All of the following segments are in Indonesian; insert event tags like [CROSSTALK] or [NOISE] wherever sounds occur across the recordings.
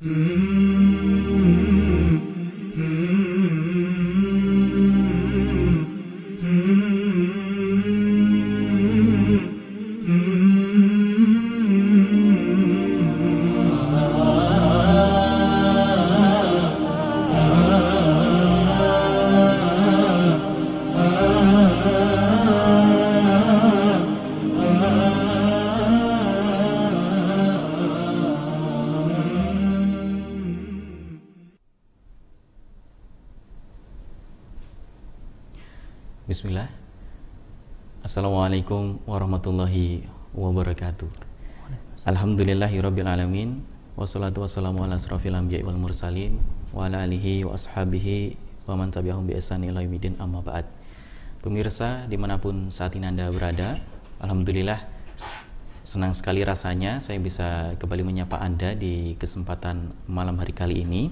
Mm-hmm. Warahmatullahi wabarakatuh. Alhamdulillahirrabbilalamin Wassalatu wassalamu ala asrafil anbiya wal mursalin Wa ala alihi wa ashabihi Wa man tabi'ahum bi ihsan ila yumidin amma ba'd. Pemirsa di mana pun saat ini anda berada Alhamdulillah Senang sekali rasanya saya bisa kembali menyapa anda di kesempatan malam hari kali ini.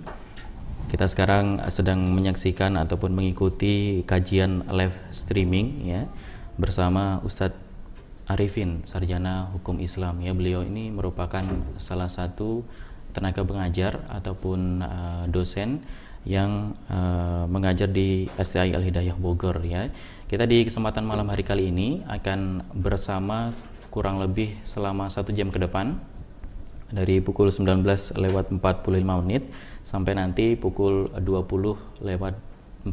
Kita sekarang sedang menyaksikan ataupun mengikuti kajian live streaming ya bersama Ustadz Arifin sarjana hukum Islam. Ya beliau ini merupakan salah satu tenaga pengajar ataupun uh, dosen yang uh, mengajar di STI Al Hidayah Bogor ya. Kita di kesempatan malam hari kali ini akan bersama kurang lebih selama satu jam ke depan dari pukul 19 lewat 45 menit sampai nanti pukul 20 lewat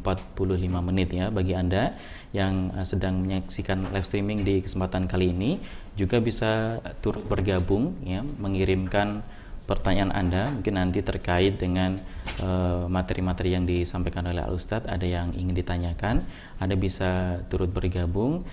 45 menit ya bagi Anda yang eh, sedang menyaksikan live streaming di kesempatan kali ini juga bisa turut bergabung ya mengirimkan pertanyaan Anda mungkin nanti terkait dengan eh, materi-materi uh, yang disampaikan oleh Al Ustadz ada yang ingin ditanyakan Anda bisa turut bergabung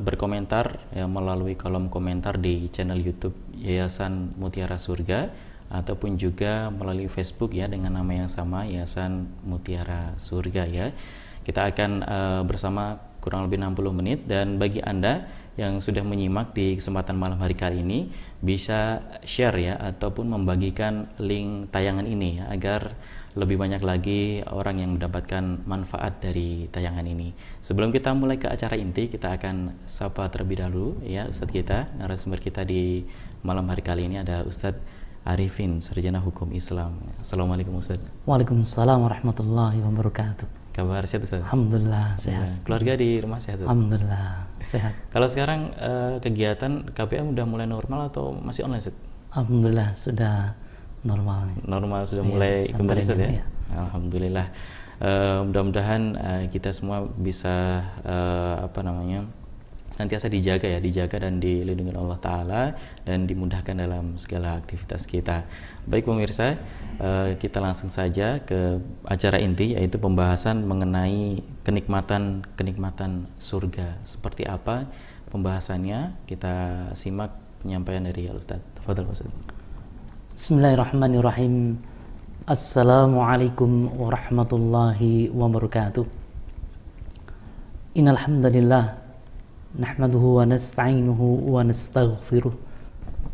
berkomentar ya, melalui kolom komentar di channel YouTube Yayasan Mutiara Surga ataupun juga melalui Facebook ya dengan nama yang sama Yayasan Mutiara Surga ya. Kita akan uh, bersama kurang lebih 60 menit dan bagi Anda yang sudah menyimak di kesempatan malam hari kali ini bisa share ya ataupun membagikan link tayangan ini ya, agar lebih banyak lagi orang yang mendapatkan manfaat dari tayangan ini. Sebelum kita mulai ke acara inti, kita akan sapa terlebih dahulu ya Ustadz kita, narasumber kita di malam hari kali ini ada Ustadz Arifin, Sarjana Hukum Islam. Assalamualaikum Ustaz. Waalaikumsalam warahmatullahi wabarakatuh. Kabar sehat Ustaz? Alhamdulillah sehat. Ya, keluarga di rumah sehat? Ustaz? Alhamdulillah sehat. Kalau sekarang uh, kegiatan KPM udah mulai normal atau masih online Ustaz? Alhamdulillah sudah normal. Normal sudah mulai ya, kembali Ustaz ya? ya? Alhamdulillah. Uh, mudah-mudahan uh, kita semua bisa uh, apa namanya senantiasa dijaga ya, dijaga dan dilindungi Allah Taala dan dimudahkan dalam segala aktivitas kita. Baik pemirsa, eh, kita langsung saja ke acara inti yaitu pembahasan mengenai kenikmatan kenikmatan surga. Seperti apa pembahasannya? Kita simak penyampaian dari Al Ustaz. Tafadhol Ustaz. Bismillahirrahmanirrahim. Assalamualaikum warahmatullahi wabarakatuh. Innal hamdalillah نحمده ونستعينه ونستغفره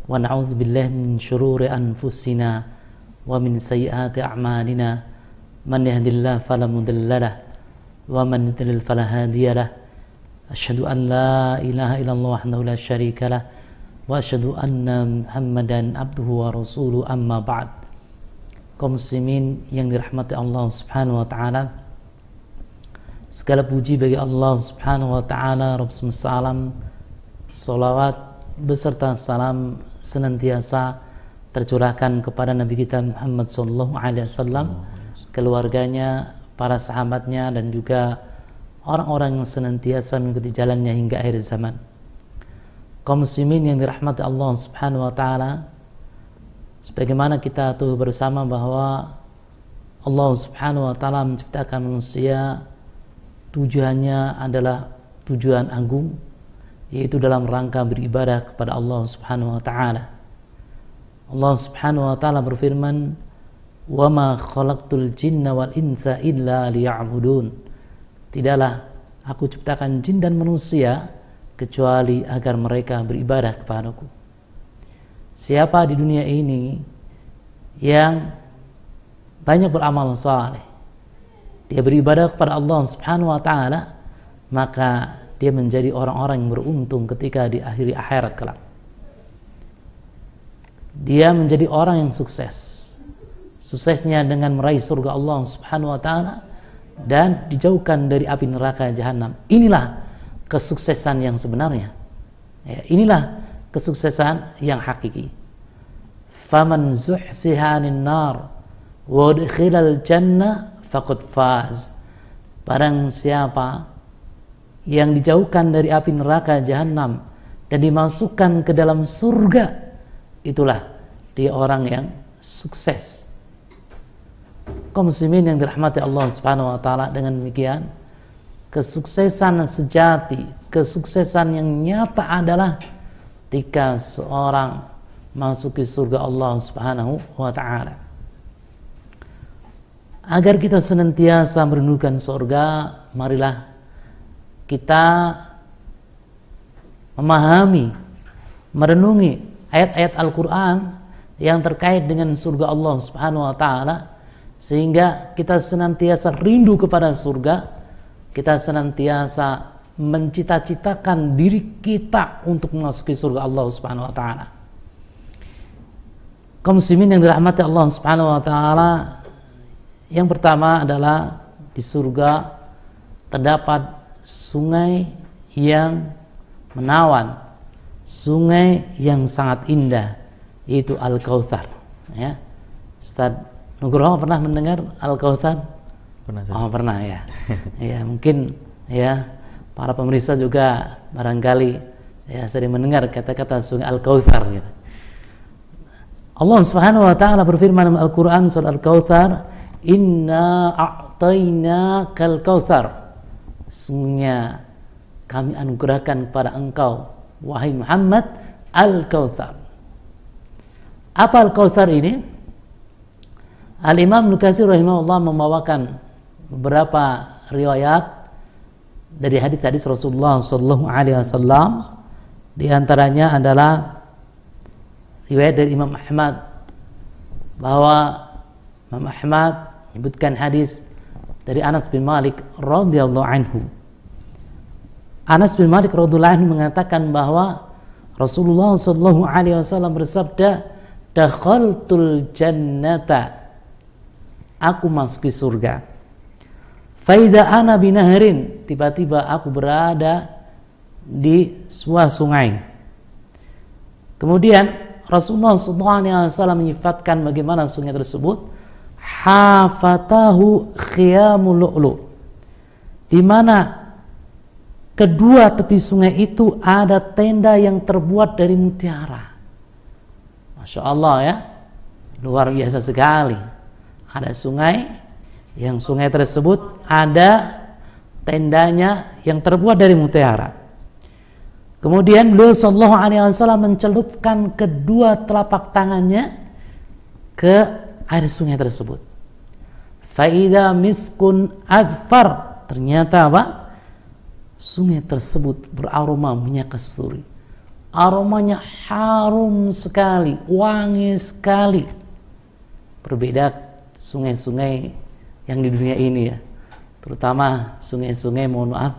ونعوذ بالله من شرور أنفسنا ومن سيئات أعمالنا. من يهد الله فلا مضل له ومن يضلل فلا هادي له. أشهد أن لا إله إلا الله وحده لا شريك له وأشهد أن محمدا عبده ورسوله. أما بعد kaum muslimin yang dirahmati Allah Subhanahu Segala puji bagi Allah Subhanahu wa taala Rabb semesta alam. Salawat beserta salam senantiasa tercurahkan kepada Nabi kita Muhammad sallallahu alaihi wasallam, keluarganya, para sahabatnya dan juga orang-orang yang senantiasa mengikuti jalannya hingga akhir zaman. Kaum muslimin yang dirahmati Allah Subhanahu wa taala, sebagaimana kita tahu bersama bahwa Allah Subhanahu wa taala menciptakan manusia tujuannya adalah tujuan agung yaitu dalam rangka beribadah kepada Allah Subhanahu wa taala. Allah Subhanahu wa taala berfirman, "Wa ma khalaqtul jinna wal insa illa liya'budun." Tidaklah aku ciptakan jin dan manusia kecuali agar mereka beribadah kepadaku. Siapa di dunia ini yang banyak beramal saleh dia beribadah kepada Allah Subhanahu wa taala, maka dia menjadi orang-orang yang beruntung ketika di akhir akhirat kelak. Dia menjadi orang yang sukses. suksesnya dengan meraih surga Allah Subhanahu wa taala dan dijauhkan dari api neraka jahanam. Inilah kesuksesan yang sebenarnya. Ya, inilah kesuksesan yang hakiki. Faman zuhsiha nar wa jannah faqad faz. Barang siapa yang dijauhkan dari api neraka jahanam dan dimasukkan ke dalam surga, itulah dia orang yang sukses kaum muslimin yang dirahmati Allah Subhanahu wa taala dengan demikian kesuksesan sejati, kesuksesan yang nyata adalah ketika seorang masuki surga Allah Subhanahu wa taala. Agar kita senantiasa merindukan surga, marilah kita memahami, merenungi ayat-ayat Al-Qur'an yang terkait dengan surga Allah Subhanahu wa taala sehingga kita senantiasa rindu kepada surga kita senantiasa mencita-citakan diri kita untuk memasuki surga Allah Subhanahu wa taala. Kaum muslimin yang dirahmati Allah Subhanahu wa taala, yang pertama adalah di surga terdapat sungai yang menawan, sungai yang sangat indah, yaitu Al-Kautsar, ya. Ustaz Nugroho pernah mendengar Al-Kautsar? Pernah. Oh, pernah ya. [LAUGHS] ya, mungkin ya para pemirsa juga barangkali ya sering mendengar kata-kata sungai Al-Kautsar gitu. Allah Subhanahu wa taala berfirman dalam Al-Qur'an surat Al-Kautsar, "Inna a'tayna kal kautsar." Sungguhnya kami anugerahkan kepada engkau wahai Muhammad Al-Kautsar. Apa Al-Kautsar ini? Al-Imam Nukasir rahimahullah membawakan beberapa riwayat dari hadis-hadis Rasulullah sallallahu alaihi wasallam di antaranya adalah riwayat dari Imam Ahmad bahwa Imam Ahmad menyebutkan hadis dari Anas bin Malik radhiyallahu anhu. Anas bin Malik radhiyallahu anhu mengatakan bahwa Rasulullah sallallahu alaihi wasallam bersabda, "Dakhaltul jannata aku masuki surga. Faiza ana binaharin, tiba-tiba aku berada di sebuah sungai. Kemudian Rasulullah SAW menyifatkan bagaimana sungai tersebut. Hafatahu khiyamul lu'lu. Di mana kedua tepi sungai itu ada tenda yang terbuat dari mutiara. Masya Allah ya, luar biasa sekali ada sungai yang sungai tersebut ada tendanya yang terbuat dari mutiara. Kemudian beliau Shallallahu Alaihi Wasallam mencelupkan kedua telapak tangannya ke air sungai tersebut. Faida miskun adfar ternyata apa? Sungai tersebut beraroma minyak kasturi. Aromanya harum sekali, wangi sekali. Berbeda sungai-sungai yang di dunia ini ya terutama sungai-sungai mohon maaf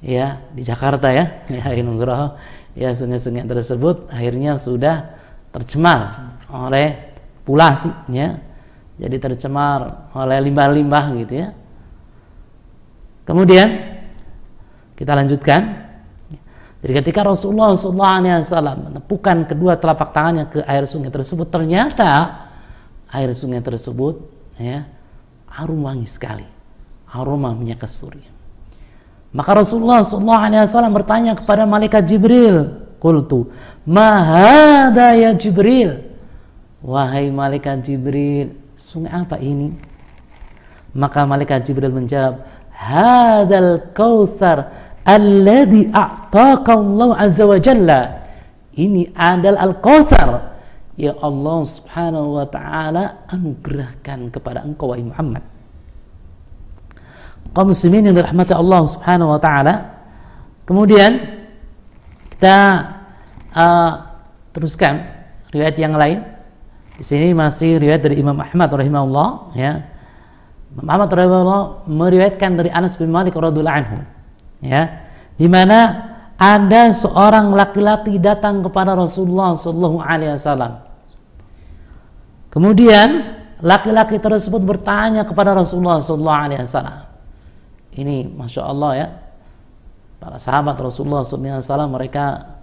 ya di Jakarta ya [LAUGHS] ya Nugroho ya sungai-sungai tersebut akhirnya sudah tercemar oleh pulasi ya. Jadi tercemar oleh limbah-limbah gitu ya. Kemudian kita lanjutkan. Jadi ketika Rasulullah SAW menepukan kedua telapak tangannya ke air sungai tersebut ternyata air sungai tersebut ya harum wangi sekali. Aroma minyak kasturi maka Rasulullah SAW bertanya kepada malaikat Jibril Qultu Mahada ya Jibril Wahai malaikat Jibril Sungai apa ini? Maka malaikat Jibril menjawab Hadal kautsar Alladhi a'taqa Allah Azza wa Jalla Ini adalah Al-Kautsar ya Allah Subhanahu wa taala anugerahkan kepada engkau wahai Muhammad. Kaum muslimin yang dirahmati Allah Subhanahu wa taala. Kemudian kita uh, teruskan riwayat yang lain. Di sini masih riwayat dari Imam Ahmad rahimahullah ya. Imam Ahmad rahimahullah meriwayatkan dari Anas bin Malik radhiyallahu anhu ya. Di mana ada seorang laki-laki datang kepada Rasulullah Sallallahu Alaihi Wasallam. Kemudian laki-laki tersebut bertanya kepada Rasulullah SAW. Ini masya Allah ya, para sahabat Rasulullah SAW mereka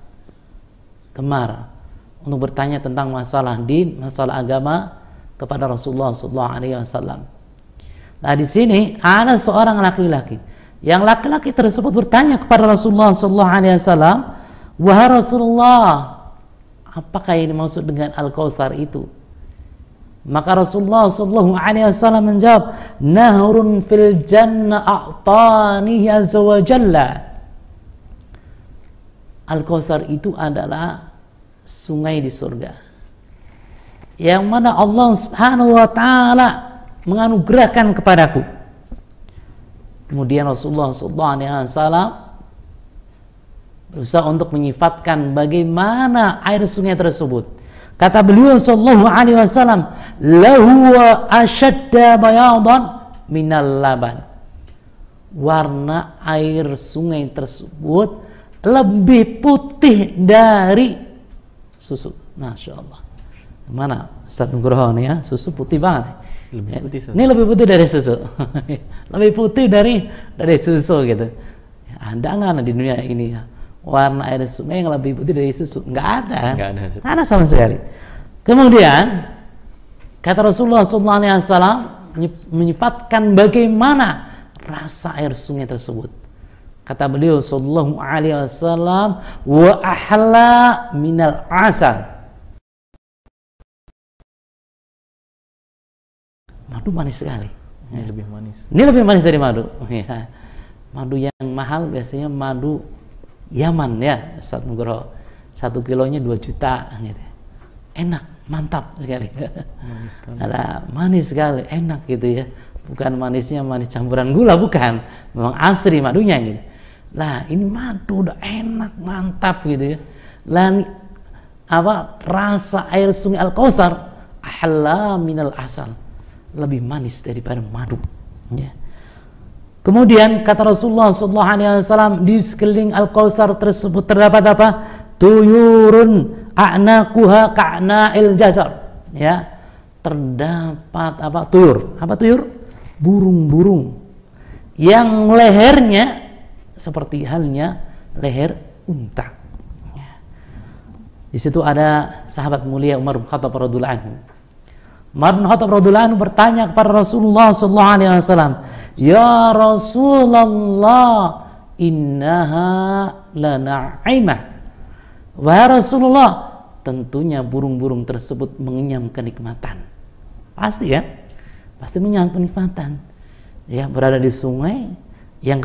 gemar untuk bertanya tentang masalah din, masalah agama kepada Rasulullah SAW. Nah di sini ada seorang laki-laki yang laki-laki tersebut bertanya kepada Rasulullah SAW, wahai Rasulullah, apakah yang dimaksud dengan al kautsar itu? Maka Rasulullah sallallahu alaihi wasallam menjawab, "Nahrun fil jannah a'tani azza wa jalla." Al-Kautsar itu adalah sungai di surga. Yang mana Allah Subhanahu wa taala menganugerahkan kepadaku. Kemudian Rasulullah sallallahu alaihi wasallam berusaha untuk menyifatkan bagaimana air sungai tersebut Kata beliau sallallahu alaihi wasallam, "Lahu ashadda bayadan minal laban." Warna air sungai tersebut lebih putih dari susu. Masya Allah. Mana Ustaz Nugroho nih ya, susu putih banget. Lebih putih, Ini lebih putih dari susu. [LAUGHS] lebih putih dari dari susu gitu. Ada nggak di dunia ini ya? warna air sungai yang lebih putih dari susu? Nggak ada. Nggak ada. Nggak ada sama sekali. Kemudian kata Rasulullah SAW menyifatkan bagaimana rasa air sungai tersebut. Kata beliau sallallahu alaihi wasallam wa ahla minal asal. Madu manis sekali. Ini lebih manis. Ini lebih manis dari madu. Madu yang mahal biasanya madu Yaman ya Ustaz Nugroho satu kilonya dua juta gitu enak mantap sekali manis sekali ada manis sekali enak gitu ya bukan manisnya manis campuran gula bukan memang asri madunya gitu lah ini madu udah enak mantap gitu ya lah apa rasa air sungai al kausar ahla minal asal lebih manis daripada madu ya Kemudian kata Rasulullah SAW di sekeliling Al Kausar tersebut terdapat apa? Tuyurun a'naquha ka'na'il jazar. Ya. Terdapat apa? Tuyur. Apa tuyur? Burung-burung yang lehernya seperti halnya leher unta. Ya. Di situ ada sahabat mulia Umar bin Khattab radhiyallahu anhu. Umar bin Khattab radhiyallahu anhu bertanya kepada Rasulullah sallallahu alaihi wasallam, Ya Rasulullah innaha lana'imah Wahai Rasulullah tentunya burung-burung tersebut mengenyam kenikmatan pasti ya pasti mengenyam kenikmatan ya berada di sungai yang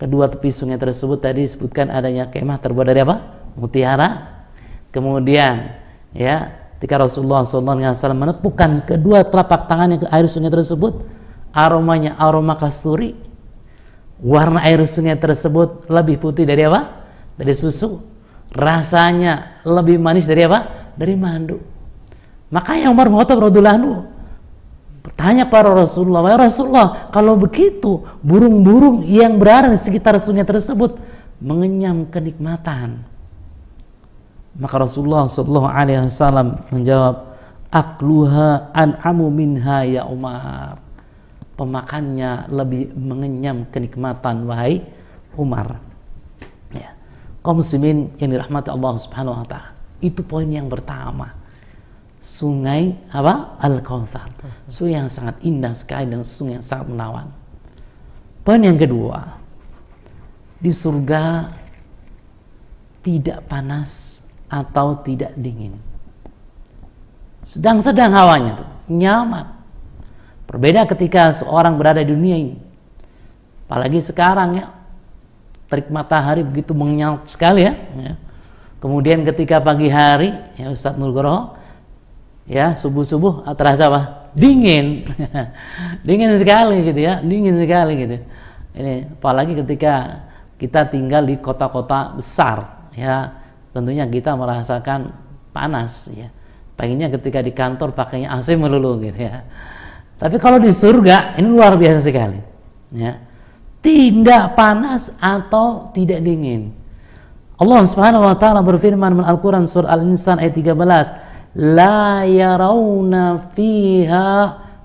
kedua tepi sungai tersebut tadi disebutkan adanya kemah terbuat dari apa? Mutiara. Kemudian ya ketika Rasulullah SAW menepukkan kedua telapak tangannya ke air sungai tersebut aromanya aroma kasturi. Warna air sungai tersebut lebih putih dari apa? dari susu. Rasanya lebih manis dari apa? dari madu makanya Umar bin Khattab radhiyallahu bertanya para Rasulullah ya Rasulullah kalau begitu burung-burung yang berada di sekitar sungai tersebut mengenyam kenikmatan maka Rasulullah Shallallahu Alaihi Wasallam menjawab akluha an'amu minha ya Umar pemakannya lebih mengenyam kenikmatan wahai Umar. Ya. Kaum muslimin yang dirahmati Allah Subhanahu wa taala. Itu poin yang pertama. Sungai apa? Al-Kautsar. Sungai yang sangat indah sekali dan sungai yang sangat menawan. Poin yang kedua. Di surga tidak panas atau tidak dingin. Sedang-sedang hawanya tuh, nyaman Berbeda ketika seorang berada di dunia ini. Apalagi sekarang ya, terik matahari begitu menyengat sekali ya. ya. Kemudian ketika pagi hari, ya Ustadz Nurgoro, ya subuh-subuh terasa apa? Dingin, [LAUGHS] dingin sekali gitu ya, dingin sekali gitu. Ini apalagi ketika kita tinggal di kota-kota besar, ya tentunya kita merasakan panas ya. Pengennya ketika di kantor pakainya AC melulu gitu ya. Tapi kalau di surga ini luar biasa sekali. Ya. Tidak panas atau tidak dingin. Allah Subhanahu wa taala berfirman dalam Al-Qur'an surah Al-Insan ayat 13, la yarawna fiha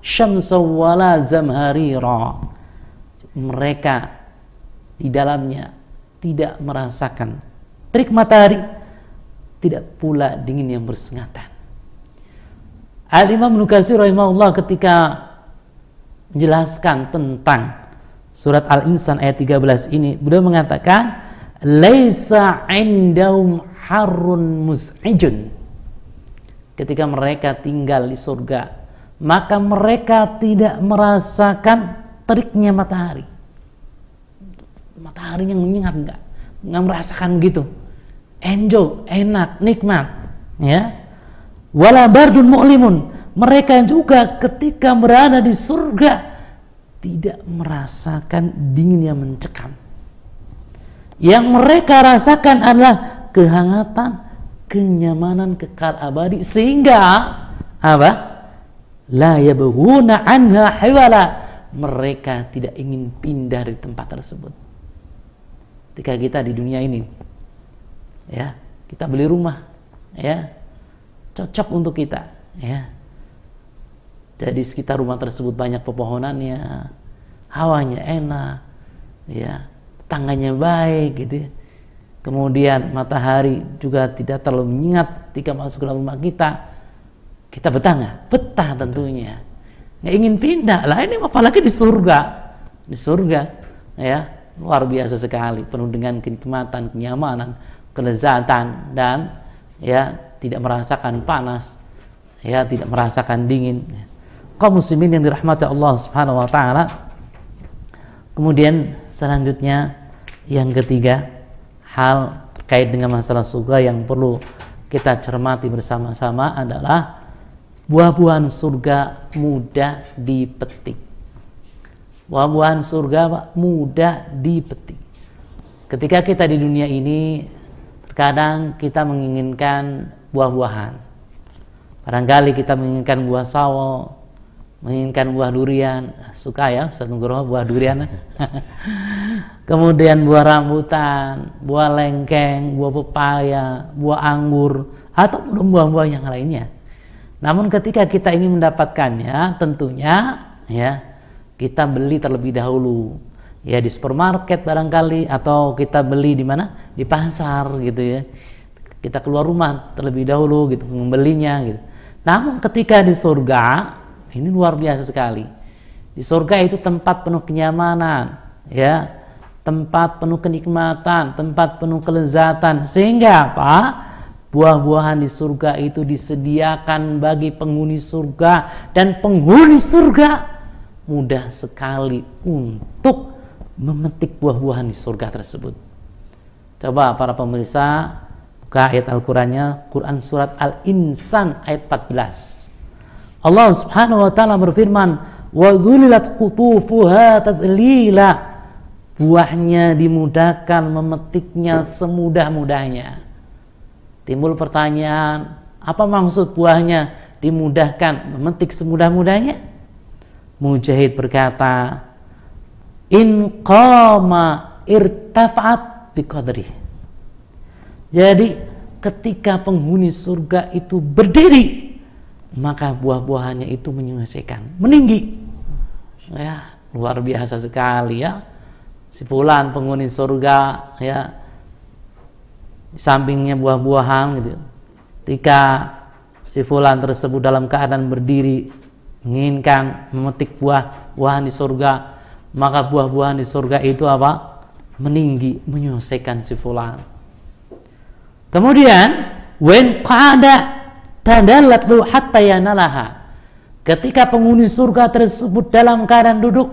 syamsa wala zamharira. Mereka di dalamnya tidak merasakan terik matahari, tidak pula dingin yang bersengatan. Al-Imam Nukasir rahimahullah ketika menjelaskan tentang surat Al-Insan ayat 13 ini, beliau mengatakan, "Laisa indahum harun mus'ijun." Ketika mereka tinggal di surga, maka mereka tidak merasakan teriknya matahari. Matahari yang menyengat enggak, enggak merasakan gitu. Enjoy, enak, nikmat, ya. Wala bardun mu'limun. Mereka juga ketika berada di surga tidak merasakan dingin yang mencekam. Yang mereka rasakan adalah kehangatan kenyamanan kekal abadi sehingga apa? La yabghuna anha hiwala mereka tidak ingin pindah dari tempat tersebut. Ketika kita di dunia ini ya kita beli rumah ya cocok untuk kita ya. Jadi sekitar rumah tersebut banyak pepohonannya hawanya enak ya tangannya baik gitu ya. Kemudian matahari juga tidak terlalu menyengat ketika masuk ke dalam rumah kita. Kita betah nggak betah tentunya. Nggak ingin pindah. Lah ini apalagi di surga? Di surga ya luar biasa sekali. Penuh dengan kenikmatan kenyamanan kelezatan dan ya tidak merasakan panas, ya tidak merasakan dingin. Kaum muslimin yang dirahmati Allah Subhanahu wa taala. Kemudian selanjutnya yang ketiga, hal terkait dengan masalah surga yang perlu kita cermati bersama-sama adalah buah-buahan surga mudah dipetik. Buah-buahan surga mudah dipetik. Ketika kita di dunia ini terkadang kita menginginkan buah-buahan. Barangkali kita menginginkan buah sawo, menginginkan buah durian, suka ya Ustaz Nugroho buah durian. [LAUGHS] Kemudian buah rambutan, buah lengkeng, buah pepaya, buah anggur, atau buah-buah yang lainnya. Namun ketika kita ingin mendapatkannya, tentunya ya kita beli terlebih dahulu ya di supermarket barangkali atau kita beli di mana di pasar gitu ya kita keluar rumah terlebih dahulu gitu membelinya gitu. Namun ketika di surga ini luar biasa sekali. Di surga itu tempat penuh kenyamanan, ya, tempat penuh kenikmatan, tempat penuh kelezatan. Sehingga apa? Buah-buahan di surga itu disediakan bagi penghuni surga dan penghuni surga mudah sekali untuk memetik buah-buahan di surga tersebut. Coba para pemirsa Buka ayat Al-Qur'annya, Quran surat Al-Insan ayat 14. Allah Subhanahu wa taala berfirman, "Wa zulilat qutufuha tadlila." Buahnya dimudahkan memetiknya semudah-mudahnya. Timbul pertanyaan, apa maksud buahnya dimudahkan memetik semudah-mudahnya? Mujahid berkata, "In qama irtafa'at biqadrihi." Jadi ketika penghuni surga itu berdiri, maka buah-buahannya itu menyelesaikan, meninggi. Ya, luar biasa sekali ya. Si fulan penghuni surga ya. Sampingnya buah-buahan gitu. Ketika si fulan tersebut dalam keadaan berdiri menginginkan memetik buah-buahan di surga, maka buah-buahan di surga itu apa? meninggi menyelesaikan si fulan Kemudian wen qada tadallat lu hatta yanalaha. Ketika penghuni surga tersebut dalam keadaan duduk,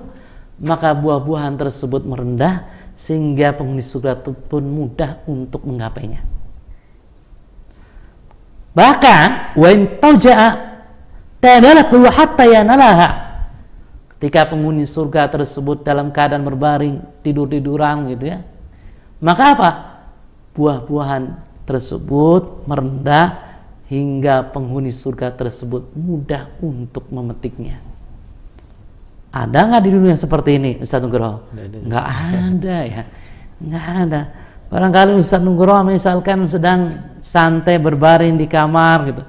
maka buah-buahan tersebut merendah sehingga penghuni surga itu pun mudah untuk menggapainya. Bahkan wen taja'a tadalat lu hatta yanalaha. Ketika penghuni surga tersebut dalam keadaan berbaring, tidur-tiduran gitu ya. Maka apa? Buah-buahan tersebut merendah hingga penghuni surga tersebut mudah untuk memetiknya. Ada nggak di dunia seperti ini, Ustaz Nugroho? Nggak ada ya, nggak ada. Barangkali Ustaz Nugroho misalkan sedang santai berbaring di kamar gitu,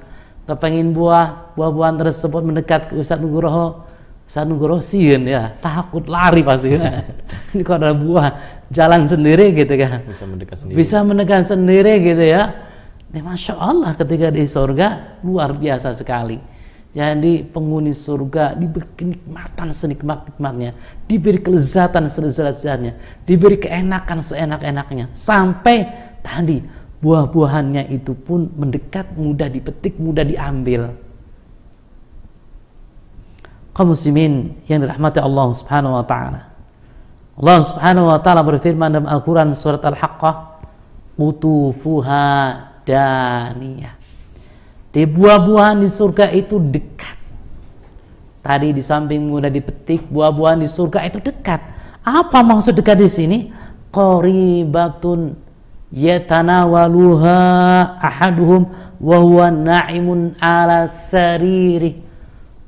kepengen buah, buah-buahan tersebut mendekat ke Ustadz Nugroho, Ustadz Nugroho sieun ya, takut lari pasti. [LAUGHS] Ini kalau ada buah jalan sendiri gitu kan. Bisa mendekat sendiri. Bisa mendekat sendiri gitu ya. Ini Masya Allah ketika di surga luar biasa sekali. Jadi penghuni surga diberi kenikmatan senikmat-nikmatnya, diberi kelezatan selezat-lezatnya, diberi keenakan seenak-enaknya. Sampai tadi buah-buahannya itu pun mendekat, mudah dipetik, mudah diambil. Kaum muslimin yang dirahmati Allah Subhanahu wa taala. Allah Subhanahu wa taala berfirman dalam Al-Qur'an surat Al-Haqqah, "Qutufuha daniyah." Di buah-buahan di surga itu dekat. Tadi di samping mudah dipetik, buah-buahan di surga itu dekat. Apa maksud dekat di sini? Qoribatun yatanawaluha ahaduhum wa huwa na'imun ala sariri.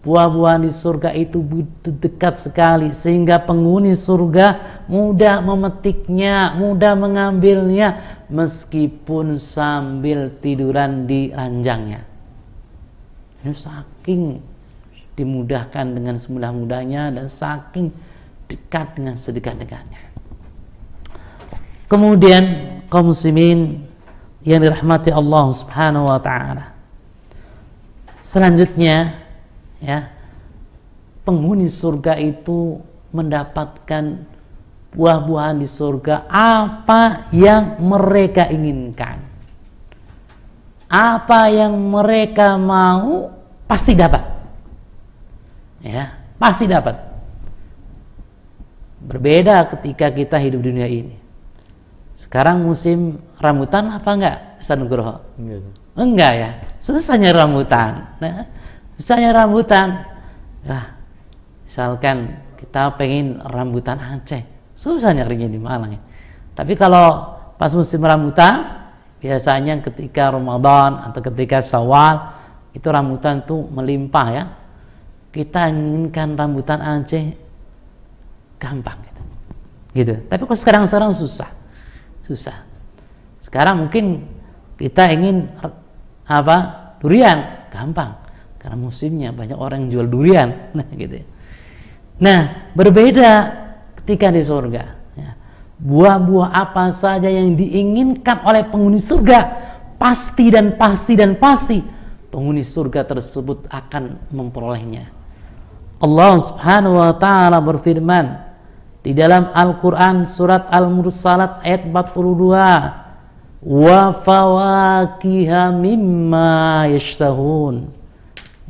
Buah-buahan di surga itu dekat sekali sehingga penghuni surga mudah memetiknya, mudah mengambilnya meskipun sambil tiduran di ranjangnya. Ini saking dimudahkan dengan semudah-mudahnya dan saking dekat dengan sedekat-dekatnya. Kemudian kaum muslimin yang dirahmati Allah Subhanahu wa taala. Selanjutnya ya penghuni surga itu mendapatkan buah-buahan di surga apa yang mereka inginkan. Apa yang mereka mau pasti dapat. Ya, pasti dapat. Berbeda ketika kita hidup di dunia ini. Sekarang musim rambutan apa enggak, Ustaz Nugroho? Enggak. Enggak ya. Susahnya rambutan. Nah, susahnya rambutan. Ya, misalkan kita pengen rambutan Aceh, susah nyarinya di Malang ya. Tapi kalau pas musim rambutan, biasanya ketika Ramadan atau ketika Syawal itu rambutan tuh melimpah ya. Kita inginkan rambutan Aceh gampang gitu. Gitu. Tapi kok sekarang sekarang susah? Susah. Sekarang mungkin kita ingin apa durian. Gampang. Karena musimnya banyak orang yang jual durian. [LAUGHS] Nah gitu nah berbeda ketika di surga ya. buah-buah apa saja yang diinginkan oleh penghuni surga pasti dan pasti dan pasti penghuni surga tersebut akan memperolehnya. Allah Subhanahu wa taala berfirman di dalam Al-Qur'an surat Al-Mursalat ayat 42 wa fawakiha mimma yashtahun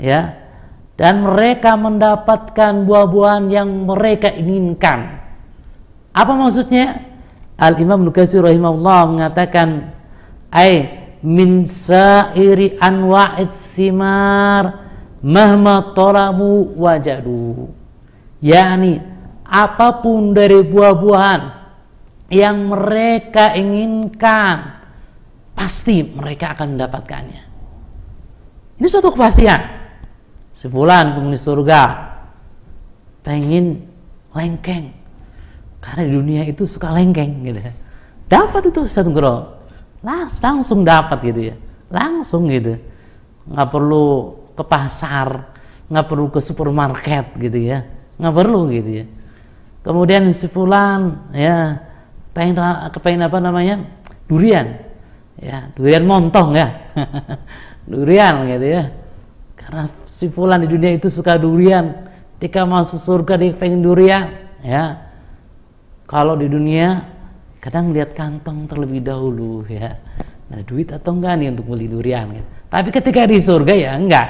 ya dan mereka mendapatkan buah-buahan yang mereka inginkan apa maksudnya? Al Imam Nukaisir rahimahullah mengatakan ay min sairi anwa'id thimar mahma talabu wajadu. Yakni apa pun dari buah-buahan yang mereka inginkan pasti mereka akan mendapatkannya. Ini suatu kepastian. Sebulan penghuni surga pengen lengkeng karena di dunia itu suka lengkeng gitu dapat itu satu lah langsung dapat gitu ya. Langsung gitu. Nggak perlu ke pasar nggak perlu ke supermarket gitu ya. Nggak perlu gitu ya. Kemudian si fulan ya pengen kepengen apa namanya? Durian. Ya durian montong ya. [LAUGHS] Durian gitu ya. Karena si fulan di dunia itu suka durian. Ketika masuk surga dia pengen durian ya kalau di dunia kadang lihat kantong terlebih dahulu ya. Nah duit atau enggak nih untuk beli durian gitu. tapi ketika di surga ya enggak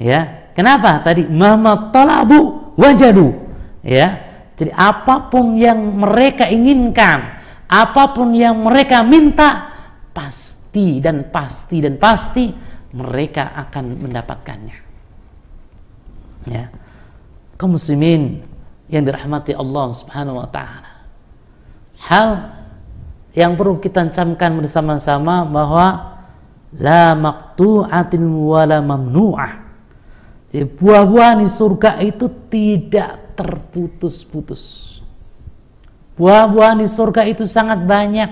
ya. Kenapa? Tadi mama talabu wajadu ya. Jadi apa pun yang mereka inginkan apa pun yang mereka minta pasti dan pasti dan pasti mereka akan mendapatkannya. Ya. Kaum muslimin yang dirahmati Allah Subhanahu wa taala hal yang perlu kita camkan bersama-sama bahwa la maqtu'atin wala mamnu'ah. Buah-buahan di surga itu tidak terputus-putus. Buah-buahan di surga itu sangat banyak.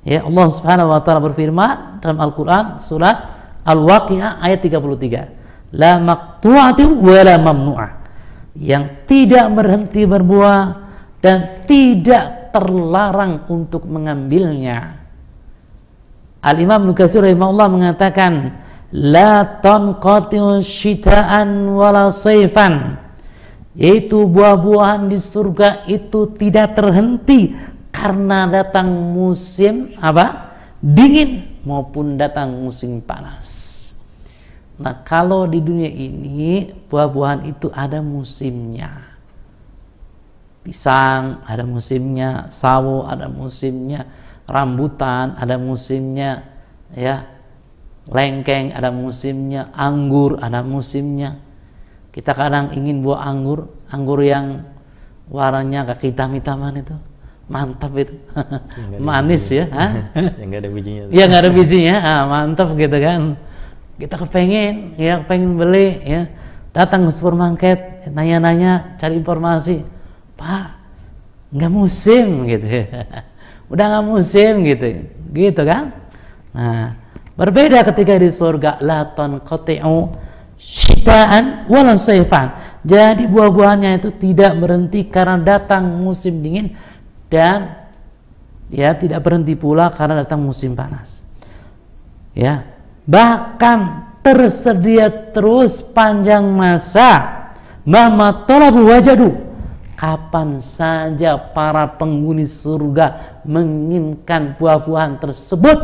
Ya Allah Subhanahu wa taala berfirman dalam Al-Qur'an surat Al-Waqi'ah ayat 33. La maqtu'ati wa la mamnu'ah. Yang tidak berhenti berbuah dan tidak terlarang untuk mengambilnya. Al-Imam Nukasir rahimahullah mengatakan la tanqati'u wala yaitu buah-buahan di surga itu tidak terhenti karena datang musim apa dingin maupun datang musim panas. Nah kalau di dunia ini buah-buahan itu ada musimnya. Pisang ada musimnya, sawo ada musimnya, rambutan ada musimnya, ya lengkeng ada musimnya, anggur ada musimnya. Kita kadang ingin buah anggur, anggur yang warnanya kayak hitam-hitaman itu. Mantap itu. Manis ya yang nggak ada bijinya. Ya nggak ada bijinya ah, mantap gitu kan. Kita kepengen ya pengen beli ya. Datang ke supermarket nanya-nanya cari informasi pak nggak musim gitu. [LAUGHS] Udah nggak musim gitu. Gitu kan? Nah berbeda ketika di surga laton kotiu syitaan walau sayfan. Jadi buah-buahnya itu tidak berhenti karena datang musim dingin dan ya tidak berhenti pula karena datang musim panas. Ya bahkan tersedia terus panjang masa. Mama tolabu wajadu kapan saja para penghuni surga menginginkan buah-buahan tersebut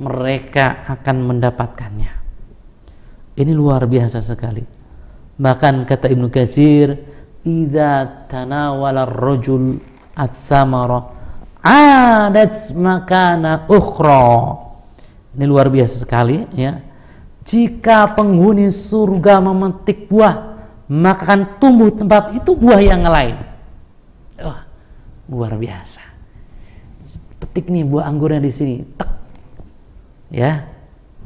mereka akan mendapatkannya. Ini luar biasa sekali. Bahkan kata Ibnu Katsir idza tanawala rajul at-samara adat makana ukhra. Ini luar biasa sekali ya. Jika penghuni surga memetik buah, maka akan tumbuh tempat itu buah yang lain. Wah, luar biasa. Petik nih buah anggurnya di sini, tek. Ya.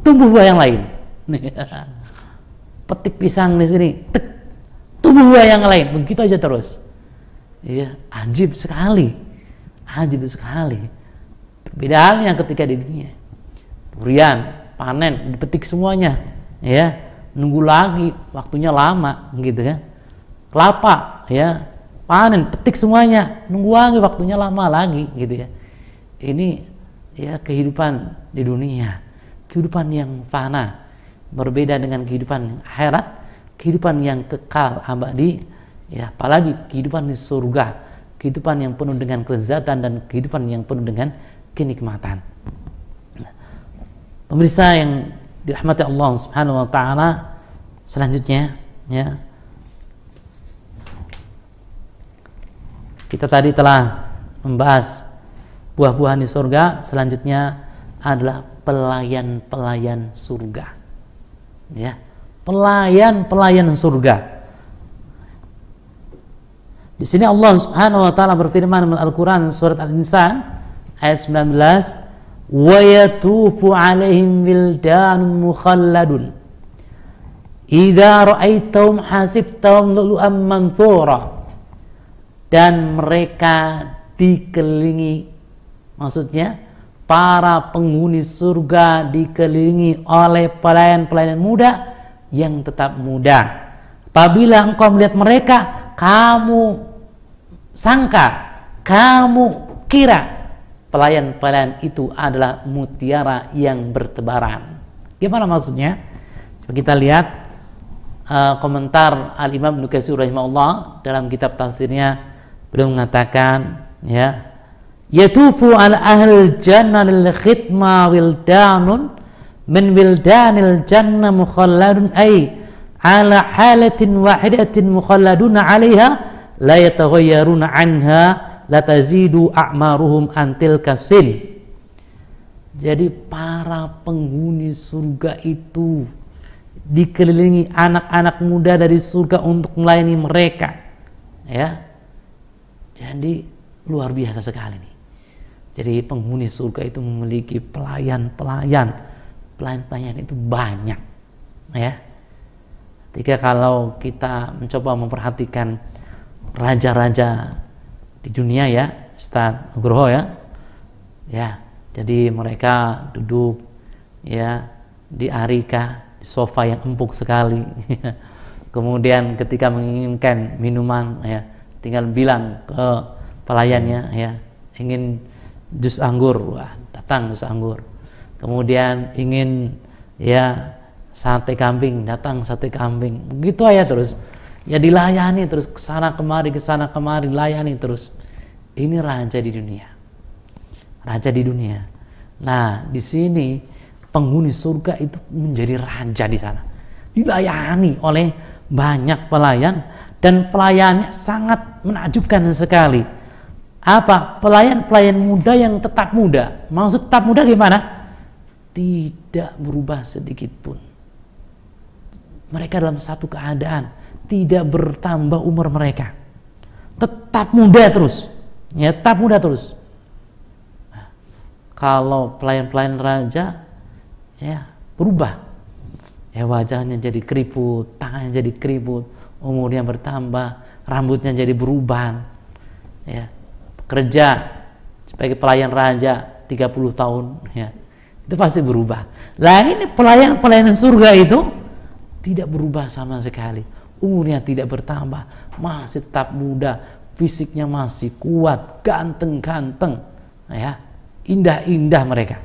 Tumbuh buah yang lain. [LAUGHS] Petik pisang di sini, tek. Tumbuh buah yang lain. Begitu aja terus. Ya, ajib sekali. Ajib sekali. Beda halnya ketika di dunia durian panen dipetik semuanya ya nunggu lagi waktunya lama gitu kan. Kelapa ya panen petik semuanya nunggu lagi waktunya lama lagi gitu ya. Ini ya kehidupan di dunia kehidupan yang fana berbeda dengan kehidupan akhirat kehidupan yang kekal abadi ya apalagi kehidupan di surga kehidupan yang penuh dengan kelezatan dan kehidupan yang penuh dengan kenikmatan. Pemirsa yang dirahmati Allah Subhanahu wa taala, selanjutnya ya. Kita tadi telah membahas buah-buahan di surga, selanjutnya adalah pelayan-pelayan surga. Ya. Pelayan-pelayan surga. Di sini Allah Subhanahu wa taala berfirman dalam Al-Qur'an surat Al-Insan ayat 19 wa yatufu alaihim wildanun mukhalladun idza ra'aitahum hasibtahum lu'lu'an manthura dan mereka dikelilingi. Maksudnya para penghuni surga dikelilingi oleh pelayan-pelayan muda yang tetap muda. Apabila engkau melihat mereka kamu sangka kamu kira pelayan-pelayan itu adalah mutiara yang bertebaran. Gimana maksudnya? Coba kita lihat uh, komentar Al Imam Nukaisir rahimahullah dalam kitab tafsirnya beliau mengatakan ya yatufu al ahl jannah lil khidma wildanun min wildanil jannah mukhalladun ay ala halatin wahidatin mukhalladuna 'alaiha la yataghayyaruna 'anha latazidu a'maruhum antil kasin jadi para penghuni surga itu dikelilingi anak-anak muda dari surga untuk melayani mereka. Ya. Jadi luar biasa sekali nih. Jadi penghuni surga itu memiliki pelayan-pelayan. Pelayan-pelayan itu banyak. Ya. Ketika kalau kita mencoba memperhatikan raja-raja di dunia ya Ustaz Nugroho ya. Ya jadi mereka duduk ya di arika di sofa yang empuk sekali. [LAUGHS] Kemudian ketika menginginkan minuman ya tinggal bilang ke pelayannya ya ingin jus anggur. Wah datang jus anggur. Kemudian ingin ya sate kambing datang sate kambing. Begitu aja terus ya dilayani terus ke sana kemari ke sana kemari layani terus. Ini raja di dunia. Raja di dunia. Nah di sini penghuni surga itu menjadi raja di sana. Dilayani oleh banyak pelayan dan pelayannya sangat menakjubkan sekali. Apa? Pelayan-pelayan muda yang tetap muda. Maksud tetap muda gimana? Tidak berubah sedikit pun. Mereka dalam satu keadaan tidak bertambah umur mereka. Tetap muda terus. Ya, tetap muda terus. Nah, kalau pelayan-pelayan raja ya berubah. Ya wajahnya jadi keriput, tangannya jadi keriput, umurnya bertambah, rambutnya jadi berubah. Ya. Kerja sebagai pelayan raja 30 tahun ya itu pasti berubah. Lah ini pelayan-pelayan surga itu tidak berubah sama sekali. Umurnya tidak bertambah, masih tetap muda, fisiknya masih kuat, ganteng-ganteng, ya, indah-indah mereka.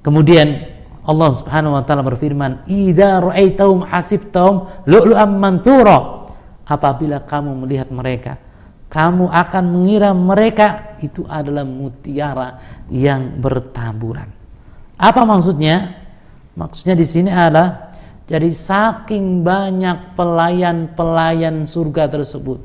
Kemudian Allah Subhanahu wa taala berfirman, "Idza ra'aitahum hasibtahum lu'lu'am mansura." Apabila kamu melihat mereka, kamu akan mengira mereka itu adalah mutiara yang bertaburan. Apa maksudnya? Maksudnya di sini adalah jadi saking banyak pelayan-pelayan surga tersebut.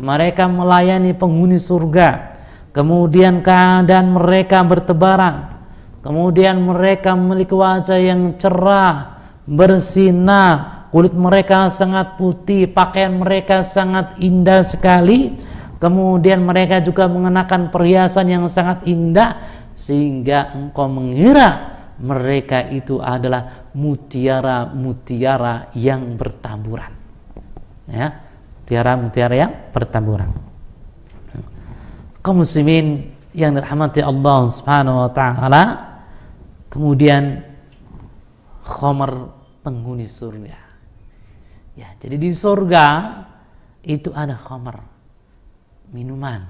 Mereka melayani penghuni surga. Kemudian keadaan mereka bertebaran. Kemudian mereka memiliki wajah yang cerah, bersinar, kulit mereka sangat putih, pakaian mereka sangat indah sekali. Kemudian mereka juga mengenakan perhiasan yang sangat indah sehingga engkau mengira mereka itu adalah mutiara-mutiara yang bertaburan. Ya, mutiara-mutiara yang bertaburan. Kaum muslimin yang dirahmati Allah Subhanahu wa taala, kemudian khamar penghuni surga. Ya, jadi di surga itu ada khamar minuman,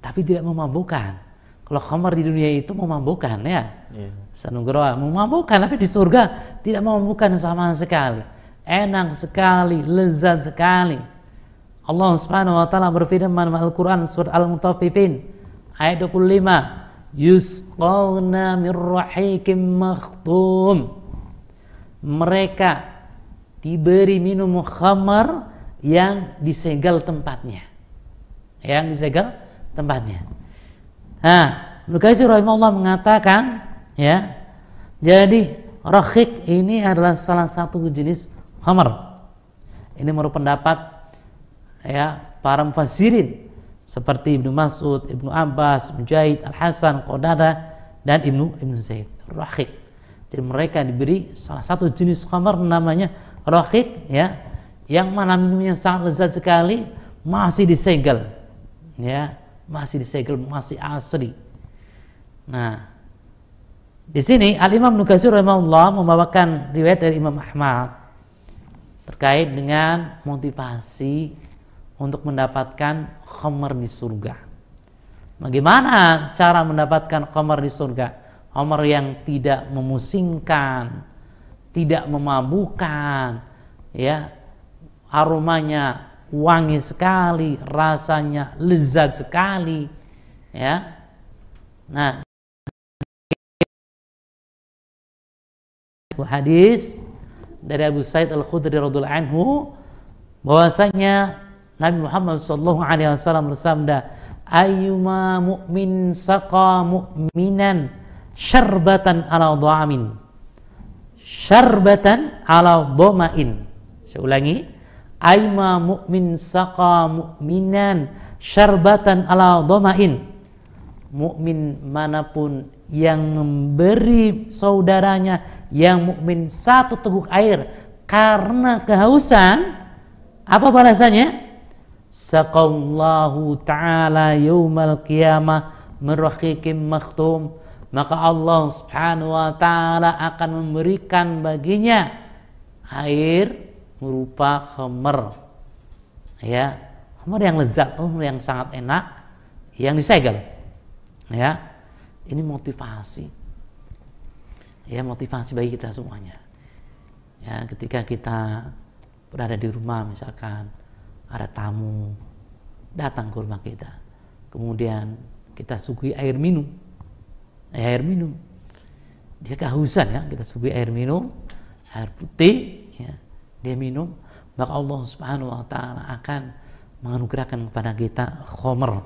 tapi tidak memabukkan kalau khamar di dunia itu memabukkan ya. Yeah. Sanugraha memabukkan tapi di surga tidak memabukkan sama sekali. Enak sekali, lezat sekali. Allah Subhanahu wa taala berfirman dalam Al-Qur'an surat Al-Mutaffifin ayat 25, "Yusqawna min rahikim makhtum." Mereka diberi minum khamar yang disegel tempatnya. Yang disegel tempatnya. Nah, Ibnu Katsir rahimahullah mengatakan ya. Jadi rakhik ini adalah salah satu jenis khamar. Ini menurut pendapat ya para mufassirin seperti Ibnu Mas'ud, Ibnu Abbas, Mujahid, Al-Hasan, Qadada dan Ibnu Ibnu Zaid. Rakhik. Jadi mereka diberi salah satu jenis khamar namanya rakhik ya yang mana minumnya sangat lezat sekali masih disegel ya masih disegel, masih asri. Nah, di sini Al Imam Nukasir rahimahullah membawakan riwayat dari Imam Ahmad terkait dengan motivasi untuk mendapatkan khamar di surga. Bagaimana cara mendapatkan khamar di surga? Khamar yang tidak memusingkan, tidak memabukkan, ya, aromanya wangi sekali, rasanya lezat sekali, ya. Nah, hadis dari Abu Said Al Khudri radhiallahu anhu bahwasanya Nabi Muhammad sallallahu alaihi wasallam bersabda, "Ayyuma mu'min saqa mu'minan syarbatan ala dhamin." Syarbatan ala dhamain. Saya ulangi, aima mu'min saqa mu'minan syarbatan ala domain mukmin mana pun yang memberi saudaranya yang mukmin satu teguk air karena kehausan apa balasannya? Saqallahu ta'ala yaumal qiyamah merahikim maktum. Maka Allah Subhanahu wa taala akan memberikan baginya air berupa khamr. Ya, khamr yang lezat, khamr yang sangat enak yang disegel. Ya. Ini motivasi. Ya, motivasi bagi kita semuanya. Ya, ketika kita berada di rumah misalkan ada tamu datang ke rumah kita. Kemudian kita suguhi air minum air minum dia kehausan ya kita suguhi air minum air putih dia minum maka Allah Subhanahu wa taala akan menganugerahkan kepada kita khomer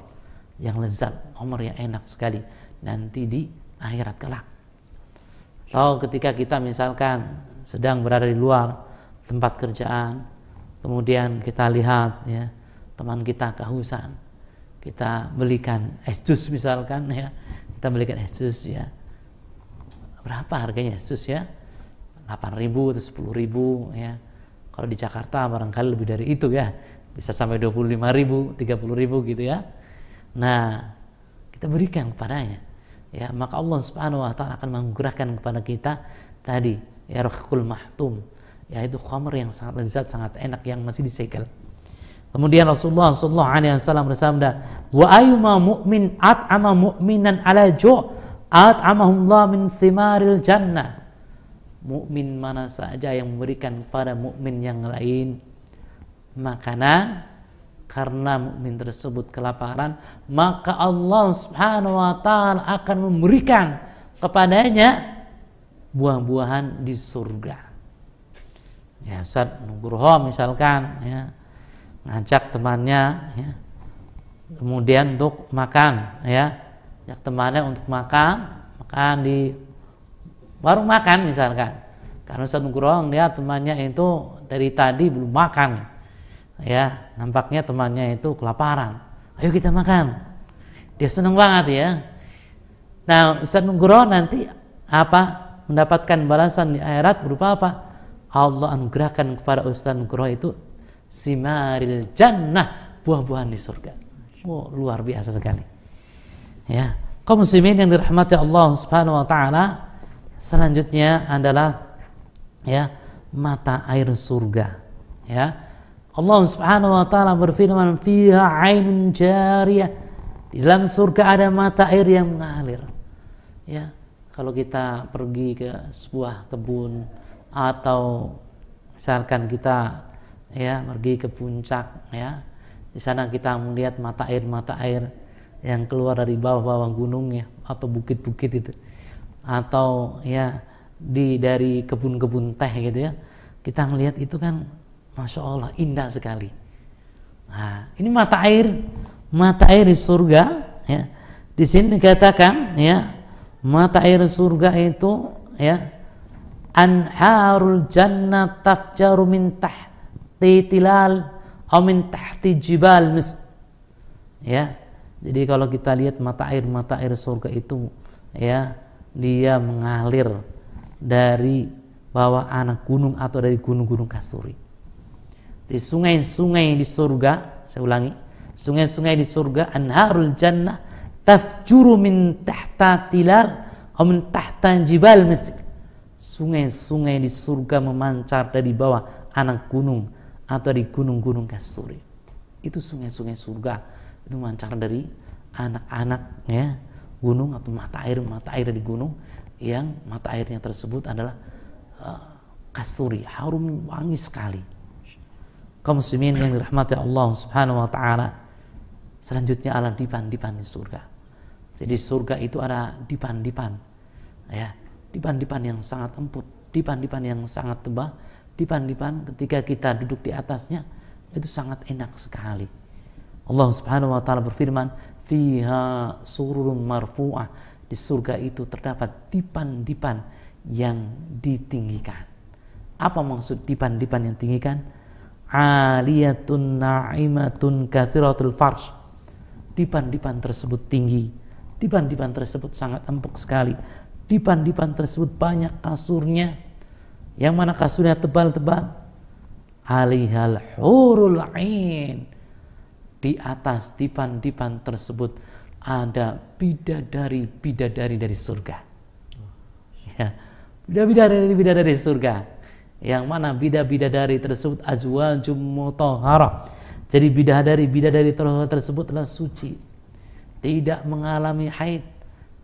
yang lezat, khomer yang enak sekali. Nanti di akhirat kelak. Atau ketika kita misalkan sedang berada di luar tempat kerjaan, kemudian kita lihat ya teman kita kehausan, kita belikan es jus misalkan ya, kita belikan es jus ya. Berapa harganya es jus ya? 8 ribu atau 10 ribu ya kalau di Jakarta barangkali lebih dari itu ya. Bisa sampai 25 ribu 30 ribu gitu ya. Nah kita berikan kepadanya. Ya maka Allah subhanahu wa ta'ala akan menganugerahkan kepada kita tadi ya rakhul mahtum yaitu khamr yang sangat lezat sangat enak yang masih disegel. Kemudian Rasulullah sallallahu alaihi wasallam bersabda, "Wa ayyuma mu'min at'ama mu'minan ala ju' at'amahullah min thimaril jannah." Mukmin mana saja yang memberikan kepada mukmin yang lain makanan karena mukmin tersebut kelaparan, maka Allah Subhanahu wa taala akan memberikan kepadanya buah-buahan di surga. Ya, Ustaz Nugroho misalkan ya, ngajak temannya ya. kemudian untuk makan ya ngajak temannya untuk makan makan di warung makan misalkan. Karena Ustaz Nugroho lihat temannya itu dari tadi belum makan. Ya nampaknya temannya itu kelaparan. Ayo kita makan. Dia senang banget ya. Nah Ustaz Nugroho nanti apa mendapatkan balasan di akhirat berupa apa? Allah anugerahkan kepada Ustaz Nugroho itu simaril jannah buah-buahan di surga. Oh, luar biasa sekali. Ya, kaum muslimin yang dirahmati Allah Subhanahu wa taala, selanjutnya adalah ya, mata air surga. Ya. Allah Subhanahu wa taala berfirman, "Fiha 'ainun jariyah." Di dalam surga ada mata air yang mengalir. Ya, kalau kita pergi ke sebuah kebun atau misalkan kita ya pergi ke puncak ya di sana kita melihat mata air mata air yang keluar dari bawah-bawah gunung ya atau bukit-bukit itu atau ya di dari kebun-kebun teh gitu ya. Kita melihat itu kan masya Allah indah sekali. Nah ini mata air mata air di surga ya. Di sini dikatakan ya mata air surga itu ya anharul jannah tafjaru min tah tilal atau min tahti jibal mis ya. Jadi kalau kita lihat mata air mata air surga itu ya dia mengalir dari bawah anak gunung atau dari gunung-gunung kasuri di sungai-sungai di surga saya ulangi sungai-sungai di surga anharul jannah tafjuru min tahta tilal atau min tahta jibal mis sungai-sungai di surga memancar dari bawah anak gunung atau di gunung-gunung kasturi. Itu sungai-sungai surga. Itu mancar dari anak-anak ya gunung atau mata air mata air di gunung yang mata airnya tersebut adalah uh, kasturi harum wangi sekali. Kaum muslimin yang dirahmati Allah Subhanahu wa taala selanjutnya adalah dipan-dipan di surga. Jadi surga itu ada dipan-dipan ya. Dipan-dipan yang sangat empuk dipan-dipan yang sangat tebal dipan-dipan ketika kita duduk di atasnya itu sangat enak sekali. Allah Subhanahu wa taala berfirman, "Fiha sururun marfu'ah." Di surga itu terdapat dipan-dipan yang ditinggikan. Apa maksud dipan-dipan yang tinggikan? Aliyatun na'imatun kasiratul farsh. Dipan-dipan tersebut tinggi. Dipan-dipan tersebut sangat empuk sekali. Dipan-dipan tersebut banyak kasurnya yang mana kasurnya tebal-tebal alihal hurul ain di atas dipan-dipan tersebut ada bidadari bidadari dari surga. Ya, bidadari bidadari dari surga. Yang mana bidadari tersebut azwajum mutahharah. Jadi bidadari bidadari tersebut adalah suci. Tidak mengalami haid,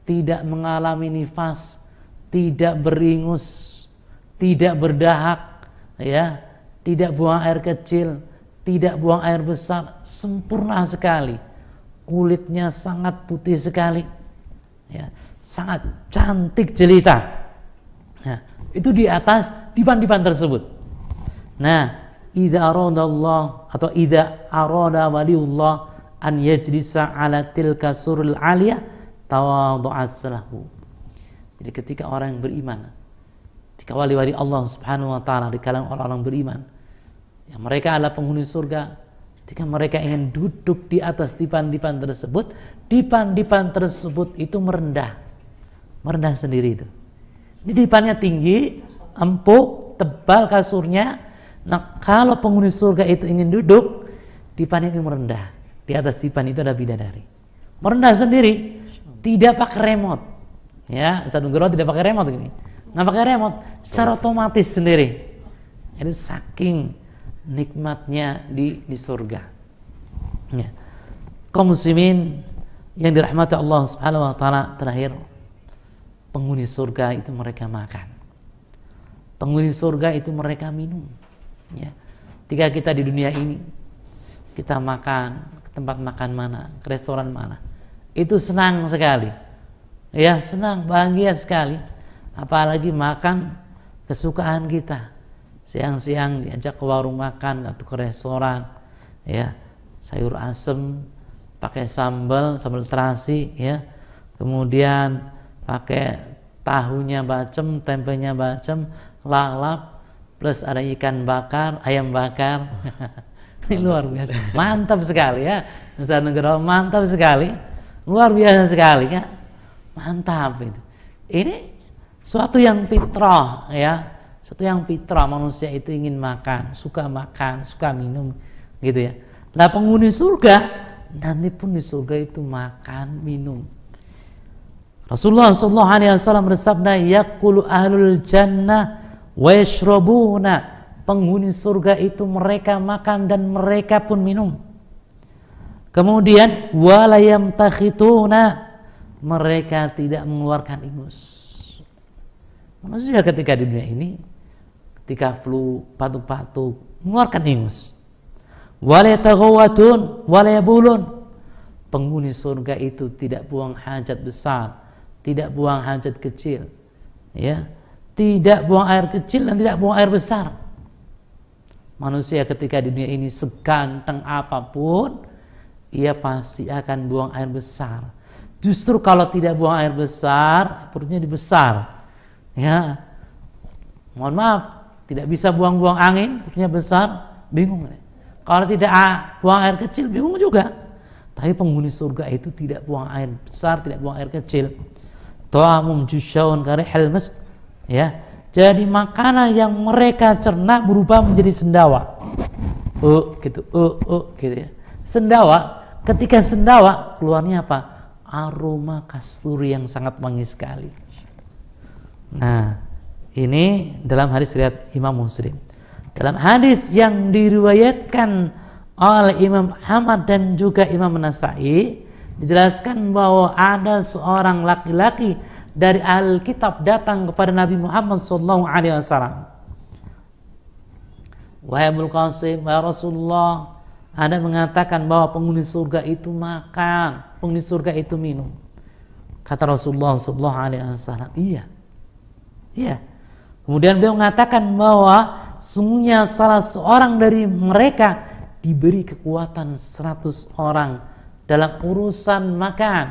tidak mengalami nifas, tidak beringus, tidak berdahak, ya, tidak buang air kecil, tidak buang air besar, sempurna sekali. Kulitnya sangat putih sekali, ya, sangat cantik jelita. Nah, itu di atas dipan-dipan tersebut. Nah, idza Allah atau idza arada waliullah an yajlisa ala tilka surul aliyah tawadhu'as lahu jadi ketika orang yang beriman, ketika wali-wali Allah Subhanahu wa taala di kalangan orang-orang beriman, yang mereka adalah penghuni surga, ketika mereka ingin duduk di atas dipan-dipan tersebut, dipan-dipan tersebut itu merendah. Merendah sendiri itu. Ini dipannya tinggi, empuk, tebal kasurnya. Nah, kalau penghuni surga itu ingin duduk, dipan ini merendah. Di atas dipan itu ada bidadari. Merendah sendiri, tidak pakai remote Ya, satu Nugroho tidak pakai remote gini. Nggak pakai remote, secara otomatis sendiri. Itu saking nikmatnya di di surga. Ya. Kaum muslimin yang dirahmati Allah Subhanahu wa taala terakhir penghuni surga itu mereka makan. Penghuni surga itu mereka minum. Ya. Ketika kita di dunia ini kita makan ke tempat makan mana, ke restoran mana, itu senang sekali ya senang bahagia sekali apalagi makan kesukaan kita siang-siang diajak ke warung makan atau ke restoran ya. Sayur asem pakai sambal sambal terasi ya. Kemudian pakai tahunya bacem tempenya bacem lalap plus ada ikan bakar ayam bakar. [LAUGHS] Ini luar biasa. Mantap sekali ya. Nusa Negara mantap sekali. Luar biasa sekali ya. Mantap itu. Ini suatu yang fitrah ya. Suatu yang fitrah manusia itu ingin makan, suka makan, suka minum gitu ya. Nah penghuni surga nanti pun di surga itu makan, minum. Rasulullah Shallallahu Alaihi Wasallam bersabda, "Yakulu ahlul jannah wa yashrabuna." Penghuni surga itu mereka makan dan mereka pun minum. Kemudian walayam takhituna mereka tidak mengeluarkan ingus. Manusia ketika di dunia ini, ketika flu, batuk-batuk, mengeluarkan ingus. Walayatagawatun, walayabulun. Penghuni surga itu tidak buang hajat besar, tidak buang hajat kecil. Ya, tidak buang air kecil dan tidak buang air besar. Manusia ketika di dunia ini seganteng apa pun, ia pasti akan buang air besar Justru kalau tidak buang air besar, perutnya dibesar. Ya. Mohon maaf, tidak bisa buang-buang angin, perutnya besar, bingung. Kalau tidak buang air kecil, bingung juga. Tapi penghuni surga itu tidak buang air besar, tidak buang air kecil. Ta'amum jusyaun karihal mas. Ya. Jadi makanan yang mereka cerna berubah menjadi sendawa. Uh, gitu, uh, uh, gitu ya. Sendawa, ketika sendawa keluarnya apa? aroma kasturi yang sangat wangi sekali. Nah, ini dalam hadis riwayat Imam Muslim. Dalam hadis yang diriwayatkan oleh Imam Ahmad dan juga Imam Nasai dijelaskan bahwa ada seorang laki-laki dari Alkitab datang kepada Nabi Muhammad sallallahu alaihi wasallam. Wahai Abul Qasim, wahai Rasulullah, ada mengatakan bahwa penghuni surga itu makan, penghuni surga itu minum. Kata Rasulullah Sallallahu Alaihi Wasallam, iya, iya. Kemudian beliau mengatakan bahwa sungguhnya salah seorang dari mereka diberi kekuatan 100 orang dalam urusan makan,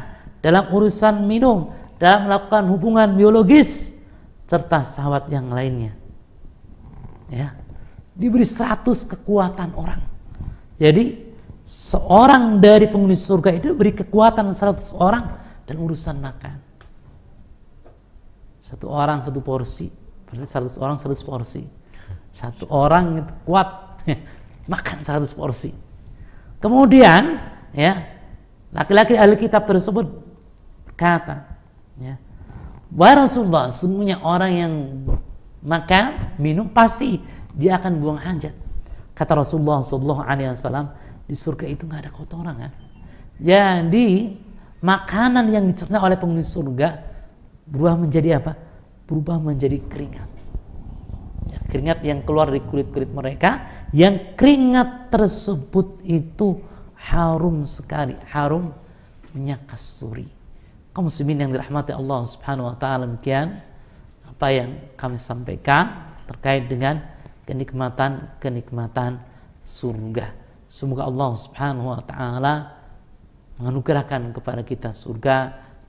dalam urusan minum, dalam melakukan hubungan biologis serta sahabat yang lainnya. Ya. Diberi 100 kekuatan orang. Jadi seorang dari penghuni surga itu beri kekuatan 100 orang dan urusan makan. Satu orang satu porsi, berarti 100 orang 100 porsi. Satu orang kuat [LAUGHS] makan 100 porsi. Kemudian ya Laki-laki ahli kitab tersebut berkata, ya, Wahai Rasulullah, semuanya orang yang makan, minum pasti dia akan buang hajat. Kata Rasulullah Sallallahu Alaihi Wasallam, di surga itu nggak ada kotoran kan? Jadi makanan yang dicerna oleh penghuni surga berubah menjadi apa? Berubah menjadi keringat. Ya, keringat yang keluar dari kulit-kulit mereka, yang keringat tersebut itu harum sekali, harum minyak kasuri. Kaum muslimin yang dirahmati Allah Subhanahu wa taala demikian apa yang kami sampaikan terkait dengan kenikmatan-kenikmatan surga. Semoga Allah Subhanahu wa taala menganugerahkan kepada kita surga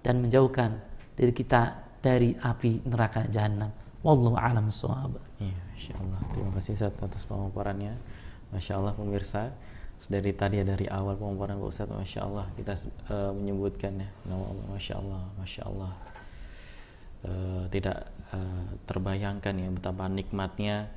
dan menjauhkan diri kita dari api neraka jahanam. Wallahu a'lam bishawab. Iya, insyaallah. Terima kasih Ustaz atas pemaparannya. Masya Allah pemirsa dari tadi dari awal pemaparan Pak Ustaz Masya Allah kita uh, menyebutkan ya nama Allah Masya Allah Masya Allah uh, tidak uh, terbayangkan ya betapa nikmatnya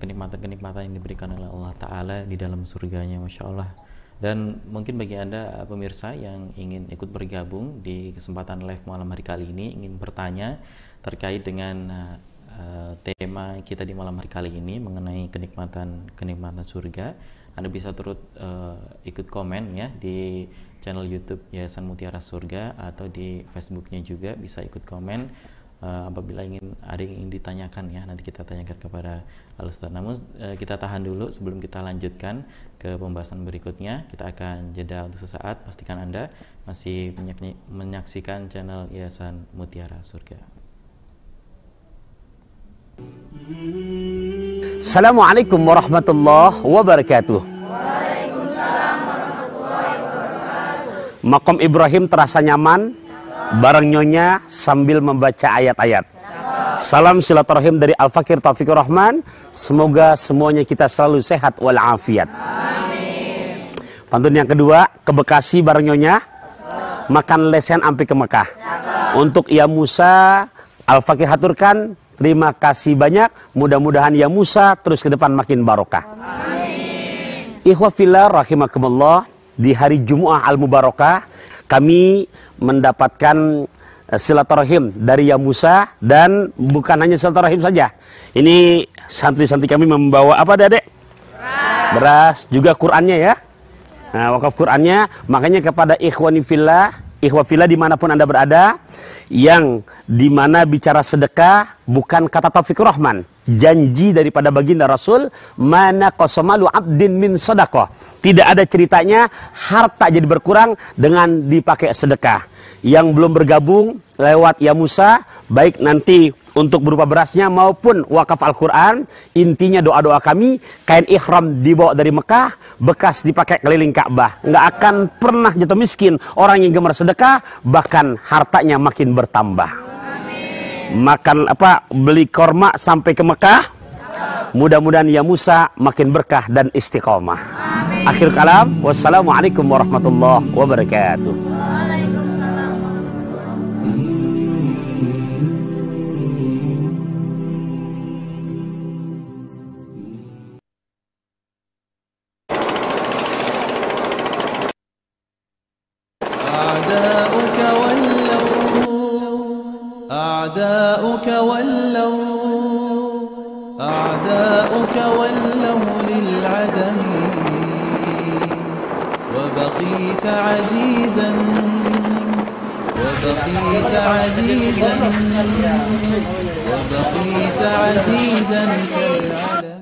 kenikmatan-kenikmatan uh, yang diberikan oleh Allah Ta'ala di dalam surganya Masya Allah dan mungkin bagi Anda pemirsa yang ingin ikut bergabung di kesempatan live malam hari kali ini ingin bertanya terkait dengan uh, tema kita di malam hari kali ini mengenai kenikmatan kenikmatan surga Anda bisa turut uh, ikut komen ya di channel YouTube Yayasan Mutiara Surga atau di Facebooknya juga bisa ikut komen uh, apabila ingin ada yang ingin ditanyakan ya nanti kita tanyakan kepada Al Ustaz. Namun uh, kita tahan dulu sebelum kita lanjutkan ke pembahasan berikutnya. Kita akan jeda untuk sesaat. Pastikan Anda masih menyaksikan channel Yayasan Mutiara Surga. Assalamualaikum warahmatullahi wabarakatuh. Makom Ibrahim terasa nyaman bareng nyonya sambil membaca ayat-ayat. Salam silaturahim dari Al-Fakir Taufikur Rahman. Semoga semuanya kita selalu sehat walafiat. Pantun yang kedua, ke Bekasi bareng nyonya. Makan lesen ampi ke Mekah. Untuk Ya Musa, Al-Fakir haturkan. Terima kasih banyak. Mudah-mudahan Ya Musa terus ke depan makin barokah. Ikhwafillah rahimakumullah. Di hari Jumu'ah Al-Mubarakah kami mendapatkan silaturahim dari Ya Musa dan bukan hanya silaturahim saja. Ini santri-santri kami membawa apa Dedek? Beras. Beras juga Qur'annya ya. Nah, wakaf Qur'annya makanya kepada ikhwani fillah, ikhwa fillah di mana pun Anda berada yang di mana bicara sedekah bukan kata Taufikur Rahman janji daripada baginda Rasul mana qasamalu abdin min sadaqah tidak ada ceritanya harta jadi berkurang dengan dipakai sedekah yang belum bergabung lewat Ya Musa baik nanti untuk berupa berasnya maupun wakaf Al-Quran. Intinya doa-doa kami, kain ikhram dibawa dari Mekah, bekas dipakai keliling Ka'bah. Nggak akan pernah jatuh miskin orang yang gemar sedekah, bahkan hartanya makin bertambah. Makan apa beli korma sampai ke Mekah, mudah-mudahan ya Musa makin berkah dan istiqomah. Akhir kalam, wassalamualaikum warahmatullahi wabarakatuh.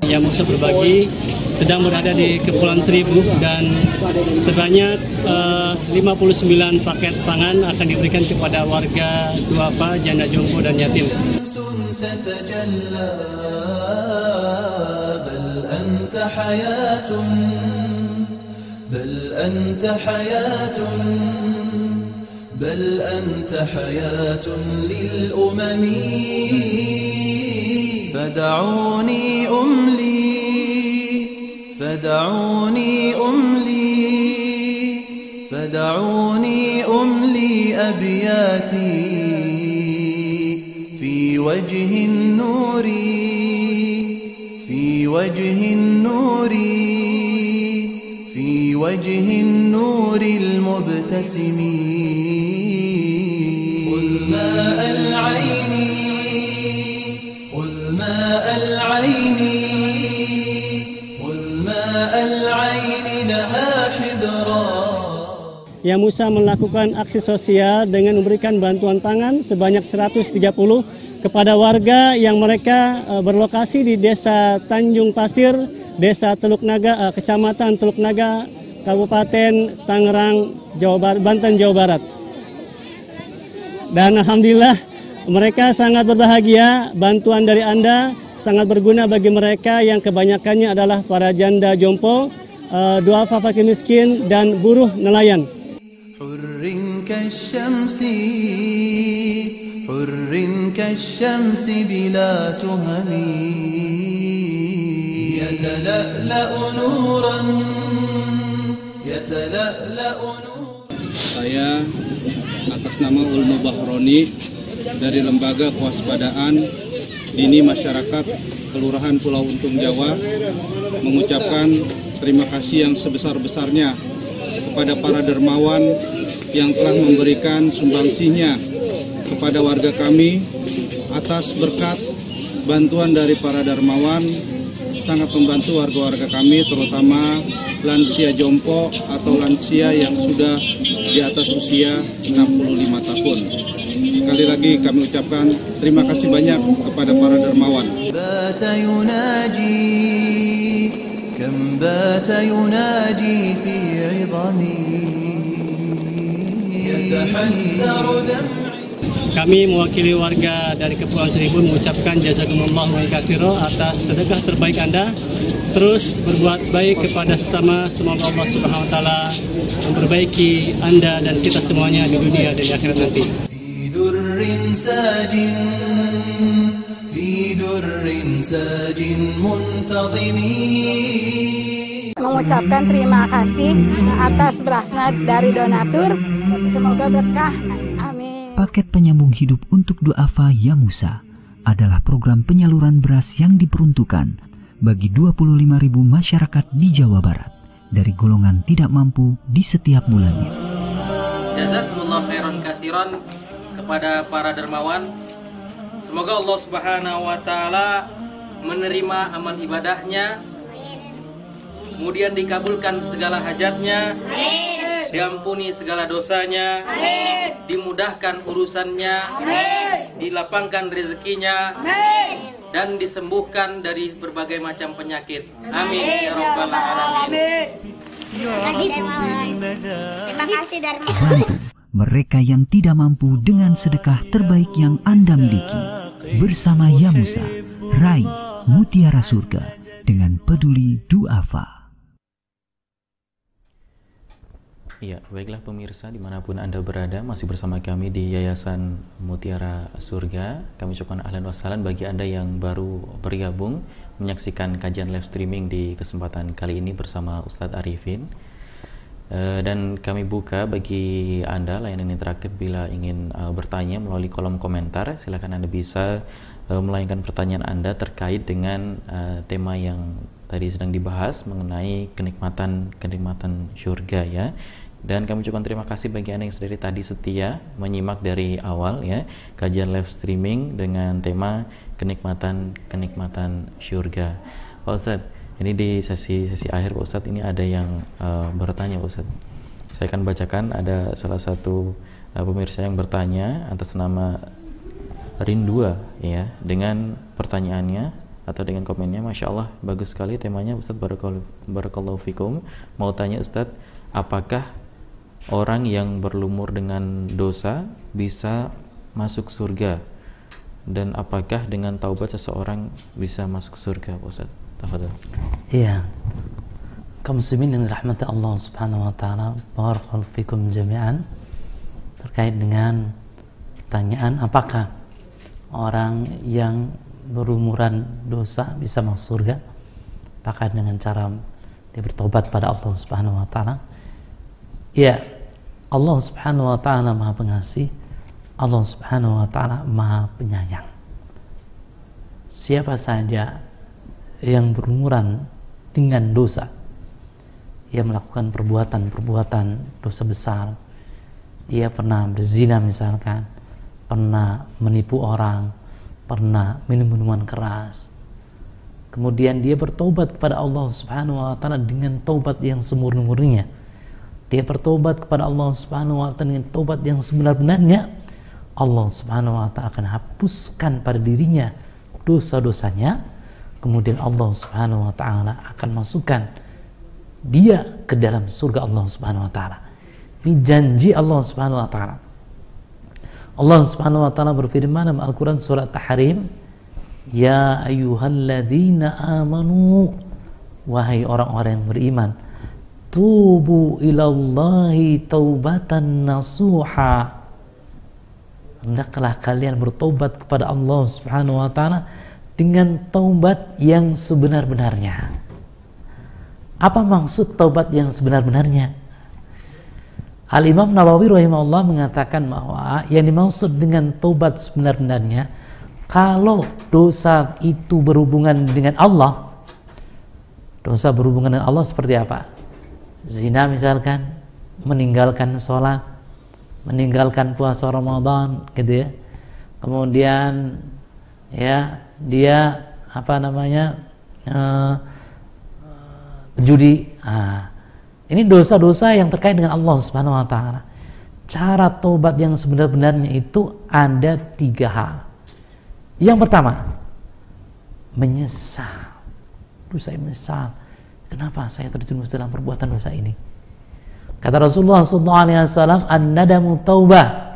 Yang Musa berbagi sedang berada di Kepulauan Seribu dan sebanyak uh, 59 paket pangan akan diberikan kepada warga duafa, janda jompo dan yatim. بل أنت حياة للأمم. فدعوني أملي فدعوني أملي فدعوني أملي أبياتي في وجه النور. وجه النور وجه النور المبتسم خذ ماء العين خذ ماء العين خذ ماء العين لها حبرا yang Musa melakukan aksi sosial dengan memberikan bantuan pangan sebanyak 130 kepada warga yang mereka eh, berlokasi di Desa Tanjung Pasir, Desa Teluk Naga, eh, Kecamatan Teluk Naga, Kabupaten Tangerang, Jawa Barat, Banten, Jawa Barat. Dan alhamdulillah mereka sangat berbahagia, bantuan dari Anda sangat berguna bagi mereka yang kebanyakannya adalah para janda jompo, eh, duafa fakir miskin dan buruh nelayan. حر كالشمس حر كالشمس بلا تهم يتلألأ نورا يتلألأ نورا Saya atas nama Ulmu Bahroni dari Lembaga Kewaspadaan Dini Masyarakat Kelurahan Pulau Untung Jawa mengucapkan terima kasih yang sebesar-besarnya kepada para dermawan yang telah memberikan sumbangsinya kepada warga kami atas berkat bantuan dari para dermawan sangat membantu warga-warga kami terutama lansia jompo atau lansia yang sudah di atas usia 65 tahun. Sekali lagi kami ucapkan terima kasih banyak kepada para dermawan. بات يناجي كم بات يناجي في عظمي يتحذر دمعي Kami mewakili warga dari Kepulauan Seribu mengucapkan jasa wa kafiro atas sedekah terbaik Anda. Terus berbuat baik kepada sesama, semoga Allah Subhanahu wa taala memperbaiki Anda dan kita semuanya di dunia dan di akhirat nanti. mengucapkan terima kasih atas berasna dari donatur semoga berkah Paket penyambung hidup untuk duafa Yamusa adalah program penyaluran beras yang diperuntukkan bagi 25.000 masyarakat di Jawa Barat dari golongan tidak mampu di setiap bulannya. Jazakumullah khairan kasiron kepada para dermawan. Semoga Allah Subhanahu wa taala menerima amal ibadahnya. Kemudian dikabulkan segala hajatnya. Diampuni segala dosanya. Dimudahkan urusannya. Dilapangkan rezekinya. Dan disembuhkan dari berbagai macam penyakit. Amin ya rabbal alamin. Terima kasih Dharma. Bantu mereka yang tidak mampu dengan sedekah terbaik yang Anda miliki. Bersama Yamusa, raih mutiara surga dengan peduli duafa. Iya, baiklah pemirsa di mana pun Anda berada masih bersama kami di Yayasan Mutiara Surga. Kami ucapkan ahlan wassalam bagi Anda yang baru bergabung menyaksikan kajian live streaming di kesempatan kali ini bersama Ustadz Arifin. Eh, dan kami buka bagi Anda layanan interaktif bila ingin eh, bertanya melalui kolom komentar. Silakan Anda bisa eh, melayangkan pertanyaan Anda terkait dengan tema yang tadi sedang dibahas mengenai kenikmatan kenikmatan surga ya. Dan kami ucapkan terima kasih bagi Anda yang dari tadi setia menyimak dari awal ya kajian live streaming dengan tema kenikmatan kenikmatan surga. Pak Ustadz, ini di sesi sesi akhir Pak Ustadz ini ada yang uh, bertanya Pak Ustadz. Saya akan bacakan ada salah satu uh, pemirsa yang bertanya atas nama Rindua ya dengan pertanyaannya atau dengan komennya Masya Allah bagus sekali temanya Ustadz Barakallahu, mau tanya Ustadz apakah orang yang berlumur dengan dosa bisa masuk surga dan apakah dengan taubat seseorang bisa masuk surga Pak Ustadz Tafadhal. Iya. Kaum muslimin yang dirahmati Allah Subhanahu wa taala, barakallahu fikum jami'an. Terkait dengan pertanyaan apakah orang yang berumuran dosa bisa masuk surga? Apakah dengan cara dia bertobat pada Allah Subhanahu wa taala? Ya, Allah Subhanahu wa taala Maha Pengasih. Allah Subhanahu wa taala Maha Penyayang. Siapa saja yang berumuran dengan dosa ia melakukan perbuatan-perbuatan dosa besar ia pernah berzina misalkan pernah menipu orang pernah minum minuman keras kemudian dia bertobat kepada Allah Subhanahu wa taala dengan taubat yang semurni-murninya dia bertobat kepada Allah Subhanahu wa taala dengan taubat yang sebenar-benarnya Allah Subhanahu wa taala akan hapuskan pada dirinya dosa-dosanya. Kemudian Allah Subhanahu wa taala akan masukkan dia ke dalam surga Allah Subhanahu wa taala. Ini janji Allah Subhanahu wa taala. Allah Subhanahu wa taala berfirman dalam Al-Qur'an surat Tahrim, "Ya ayyuhalladzina amanu" wahai orang-orang yang beriman, tubu ilallahi taubatan nasuha. Hendaklah kalian bertobat kepada Allah Subhanahu wa taala dengan taubat yang sebenar-benarnya. Apa maksud taubat yang sebenar-benarnya? Al Imam Nawawi rahimahullah mengatakan bahwa yang dimaksud dengan tobat sebenarnya kalau dosa itu berhubungan dengan Allah dosa berhubungan dengan Allah seperti apa? Zina misalkan meninggalkan sholat meninggalkan puasa Ramadan gitu ya kemudian ya dia apa namanya uh, judi ah, ini dosa-dosa yang terkait dengan Allah Subhanahu wa taala. Cara tobat yang sebenar-benarnya itu ada tiga hal. Yang pertama, menyesal. Duh saya menyesal. Kenapa saya terjerumus dalam perbuatan dosa ini? Kata Rasulullah SAW, an-nadamu taubah.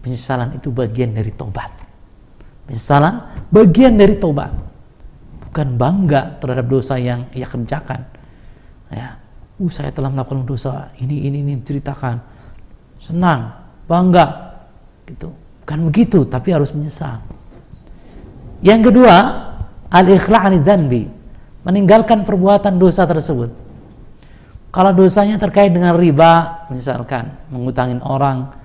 Penyesalan itu bagian dari tobat. Penyesalan bagian dari tobat. Bukan bangga terhadap dosa yang ia kerjakan. Ya, uh saya telah melakukan dosa ini ini ini ceritakan senang bangga gitu bukan begitu tapi harus menyesal yang kedua al ikhla'ani dzanbi meninggalkan perbuatan dosa tersebut. Kalau dosanya terkait dengan riba misalkan mengutangin orang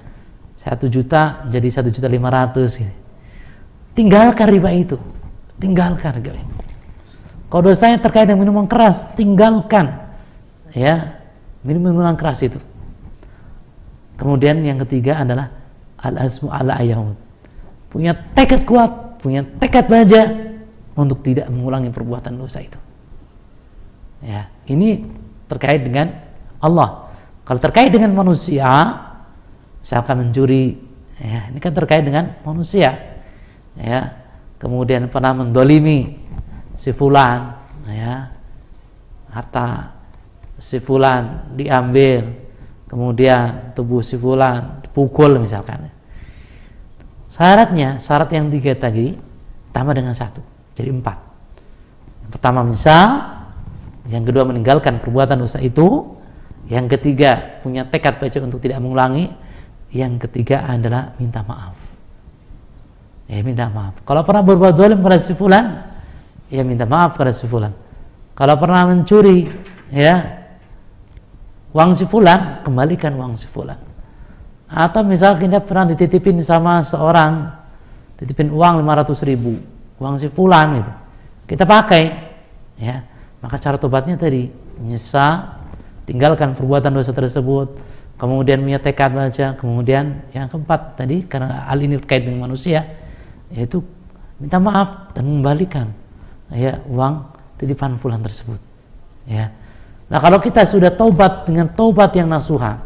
satu juta jadi satu juta lima ratus gitu. tinggalkan riba itu. Tinggalkan kalau dosanya terkait dengan minuman keras tinggalkan ya minum minuman keras itu. Kemudian yang ketiga adalah al azmu ala ayamut punya tekad kuat punya tekad baja untuk tidak mengulangi perbuatan dosa itu ya ini terkait dengan Allah. Kalau terkait dengan manusia misalkan mencuri ya ini kan terkait dengan manusia. Ya kemudian pernah mendolimi si fulan ya harta si fulan diambil kemudian tubuh si fulan dipukul misalkan. Syaratnya syarat yang tiga tadi tambah dengan satu jadi empat. Yang pertama misal yang kedua meninggalkan perbuatan dosa itu. Yang ketiga punya tekad baca untuk tidak mengulangi. Yang ketiga adalah minta maaf. Ya minta maaf. Kalau pernah berbuat zalim pada si fulan ya minta maaf pada si fulan. Kalau pernah mencuri ya uang si fulan, kembalikan uang si fulan. Atau misal kita pernah dititipin sama seorang, titipin uang 500 ribu, uang si fulan itu, kita pakai, ya, maka cara tobatnya tadi menyesal, tinggalkan perbuatan dosa tersebut, kemudian punya tekad baca, kemudian yang keempat tadi karena hal ini terkait dengan manusia, yaitu minta maaf dan mengembalikan ya uang titipan fulan tersebut, ya Nah kalau kita sudah taubat dengan taubat yang nasuha,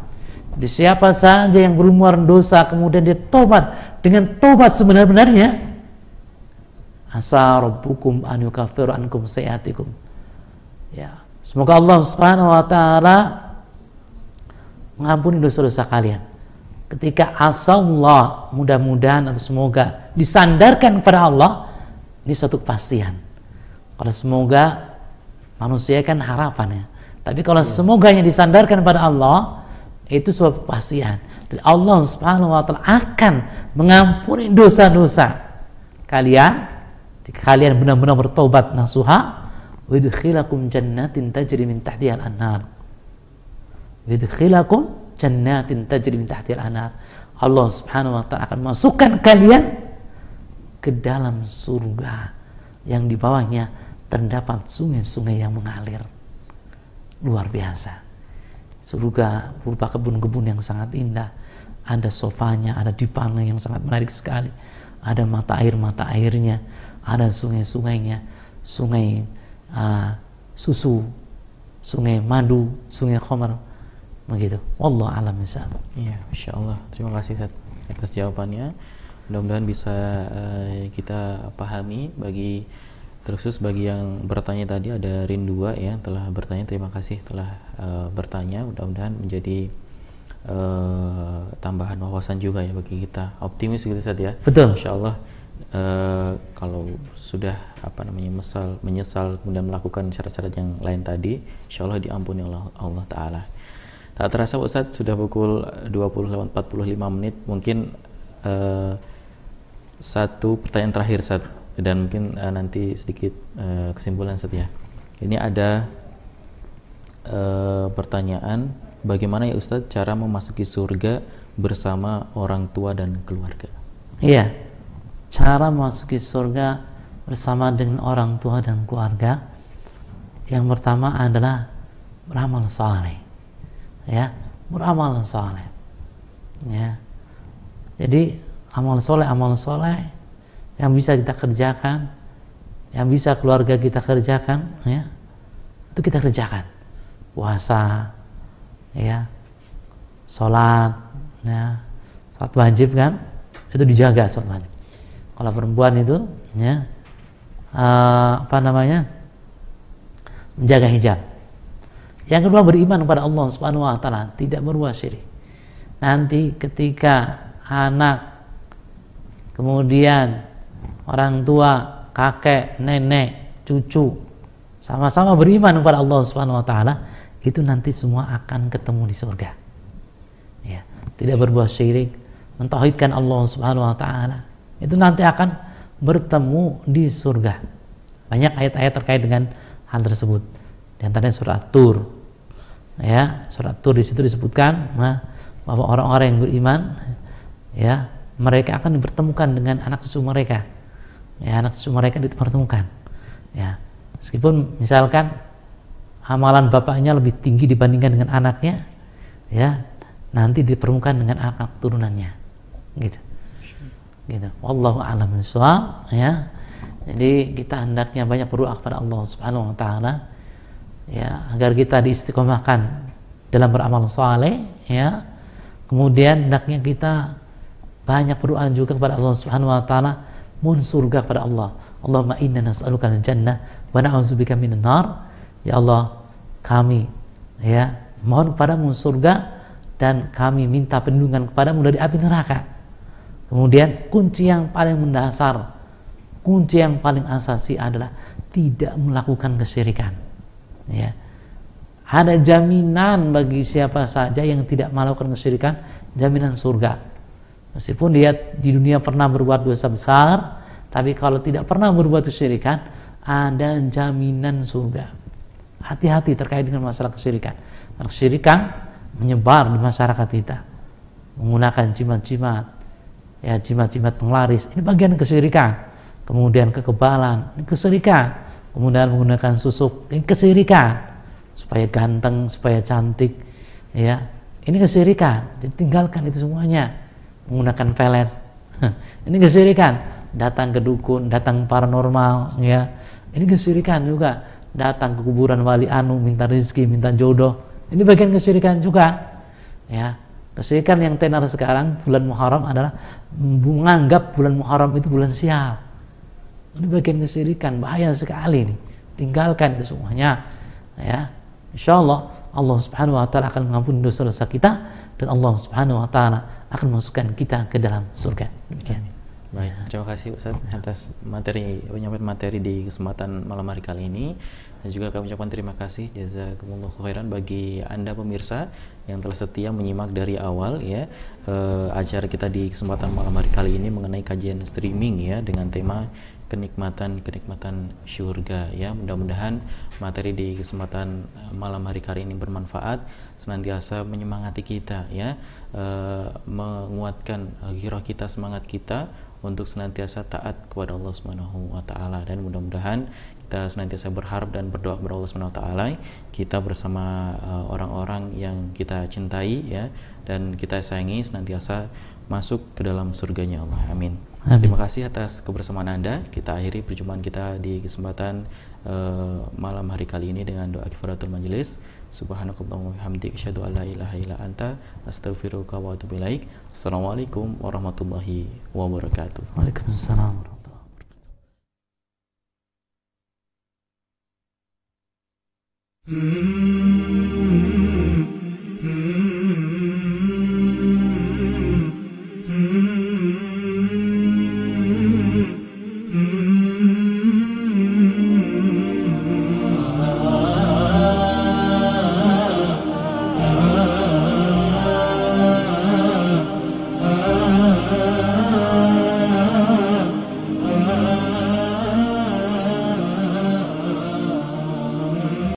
di siapa saja yang berumuran dosa kemudian dia taubat dengan taubat sebenar-benarnya, asa rabbukum an yukaffiru ankum sayiatikum. Ya, semoga Allah Subhanahu wa taala mengampuni dosa-dosa kalian. Ketika Allah mudah-mudahan atau semoga disandarkan kepada Allah, ini suatu kepastian. Kalau semoga manusia kan harapan ya tapi kalau ya. semoga yang disandarkan pada Allah itu sebuah kepastian. Dan Allah Subhanahu wa taala akan mengampuni dosa-dosa kalian jika kalian benar-benar bertobat nasuha wa yudkhilakum jannatin tajri min tahtiha al-anhar. Wa yudkhilakum jannatin tajri min tahtiha al-anhar. Allah Subhanahu wa taala akan masukkan kalian ke dalam surga yang di bawahnya terdapat sungai-sungai yang mengalir. luar biasa. Surga berupa kebun-kebun yang sangat indah. Ada sofanya, ada dipangnya yang sangat menarik sekali. Ada mata air mata airnya, ada sungai-sungainya, sungai uh, susu, sungai madu, sungai khamar, begitu. Allah alam Iya, masya Allah. Terima kasih Ustaz atas jawabannya. Mudah-mudahan bisa uh, kita pahami bagi terkhusus bagi yang bertanya tadi ada Rindua ya telah bertanya. Terima kasih telah uh, bertanya. Mudah-mudahan menjadi uh, tambahan wawasan juga ya bagi kita. Optimis gitu saja ya? Betul. Insya Allah uh, kalau sudah apa namanya menyesal menyesal kemudian melakukan cara-cara yang lain tadi Insya Allah diampuni Allah Allah Taala tak terasa Ustadz sudah pukul 20 45 menit mungkin uh, satu pertanyaan terakhir saat dan mungkin uh, nanti sedikit uh, kesimpulan setia. Ini ada uh, pertanyaan bagaimana ya Ustadz cara memasuki surga bersama orang tua dan keluarga? Iya, cara memasuki surga bersama dengan orang tua dan keluarga yang pertama adalah beramal saleh, ya beramal saleh, ya. Jadi amal soleh, amal soleh yang bisa kita kerjakan, yang bisa keluarga kita kerjakan, ya, itu kita kerjakan. Puasa, ya, sholat, ya, sholat wajib kan, itu dijaga sholat wajib. Kalau perempuan itu, ya, uh, apa namanya, menjaga hijab. Yang kedua beriman kepada Allah Subhanahu Wa Taala, tidak berbuat syirik. Nanti ketika anak kemudian orang tua, kakek, nenek, cucu sama-sama beriman kepada Allah Subhanahu wa taala, itu nanti semua akan ketemu di surga. Ya, tidak berbuat syirik, mentauhidkan Allah Subhanahu wa taala. Itu nanti akan bertemu di surga. Banyak ayat-ayat terkait dengan hal tersebut. Di antaranya surat Tur. Ya, surat Tur di situ disebutkan bahwa orang-orang yang beriman ya, mereka akan dipertemukan dengan anak cucu mereka ya anak cucu mereka dipertemukan ya meskipun misalkan amalan bapaknya lebih tinggi dibandingkan dengan anaknya ya nanti dipertemukan dengan anak turunannya gitu gitu. Wallahu a'lam ya. Jadi kita hendaknya banyak berdoa kepada Allah Subhanahu wa taala ya agar kita diistiqomahkan dalam beramal saleh ya. Kemudian hendaknya kita banyak berdoa juga kepada Allah Subhanahu wa taala mohon surga kepada Allah. Allahumma inna nas'aluka al-jannah wa na'udzubika minan nar. Ya Allah kami ya mohon kepadamu surga dan kami minta perlindungan kepadamu dari api neraka kemudian kunci yang paling mendasar kunci yang paling asasi adalah tidak melakukan kesyirikan ya ada jaminan bagi siapa saja yang tidak melakukan kesyirikan jaminan surga Meskipun dia di dunia pernah berbuat dosa besar, tapi kalau tidak pernah berbuat kesyirikan, ada jaminan surga. Hati-hati terkait dengan masalah kesyirikan. Kesyirikan menyebar di masyarakat kita. Menggunakan jimat-jimat, ya jimat-jimat penglaris. Ini bagian kesyirikan. Kemudian kekebalan, ini kesyirikan. Kemudian menggunakan susuk, ini kesyirikan. Supaya ganteng, supaya cantik, ya. Ini kesyirikan. Jadi tinggalkan itu semuanya menggunakan pelet. [LAUGHS] Ini kesyirikan. Datang ke dukun, datang paranormal, ya. Ini kesyirikan juga. Datang ke kuburan wali anu, minta rezeki, minta jodoh. Ini bagian kesyirikan juga. Ya. Kesyirikan yang tenar sekarang bulan Muharram adalah menganggap bulan Muharram itu bulan sial. Ini bagian kesyirikan, bahaya sekali nih. Tinggalkan itu semuanya. Ya. Insya Allah Allah Subhanahu wa taala akan mengampuni dosa-dosa kita dan Allah Subhanahu wa taala akan masukkan kita ke dalam surga. Demikian. Baik, terima kasih Ustaz atas materi penyampaian materi di kesempatan malam hari kali ini dan juga kami ucapkan terima kasih jazakumullah khairan bagi Anda pemirsa yang telah setia menyimak dari awal ya. Eh, acara kita di kesempatan malam hari kali ini mengenai kajian streaming ya dengan tema kenikmatan kenikmatan syurga ya. Mudah-mudahan materi di kesempatan eh, malam hari kali ini bermanfaat senantiasa menyemangati kita ya. E, menguatkan giroh kita semangat kita untuk senantiasa taat kepada Allah Subhanahu wa taala. Dan mudah-mudahan kita senantiasa berharap dan berdoa kepada Allah Subhanahu wa taala kita bersama uh, orang-orang yang kita cintai ya dan kita sayangi senantiasa masuk ke dalam surganya Allah. Amin. Amin. Terima kasih atas kebersamaan Anda. Kita akhiri perjumpaan kita di kesempatan uh, malam hari kali ini dengan doa kifaratul majelis. Subhanakallahumma wa bihamdika asyhadu an la ilaha illa anta astaghfiruka wa atubu ilaik. Assalamualaikum warahmatullahi wabarakatuh. Waalaikumsalam Mm-hmm. Mm-hmm.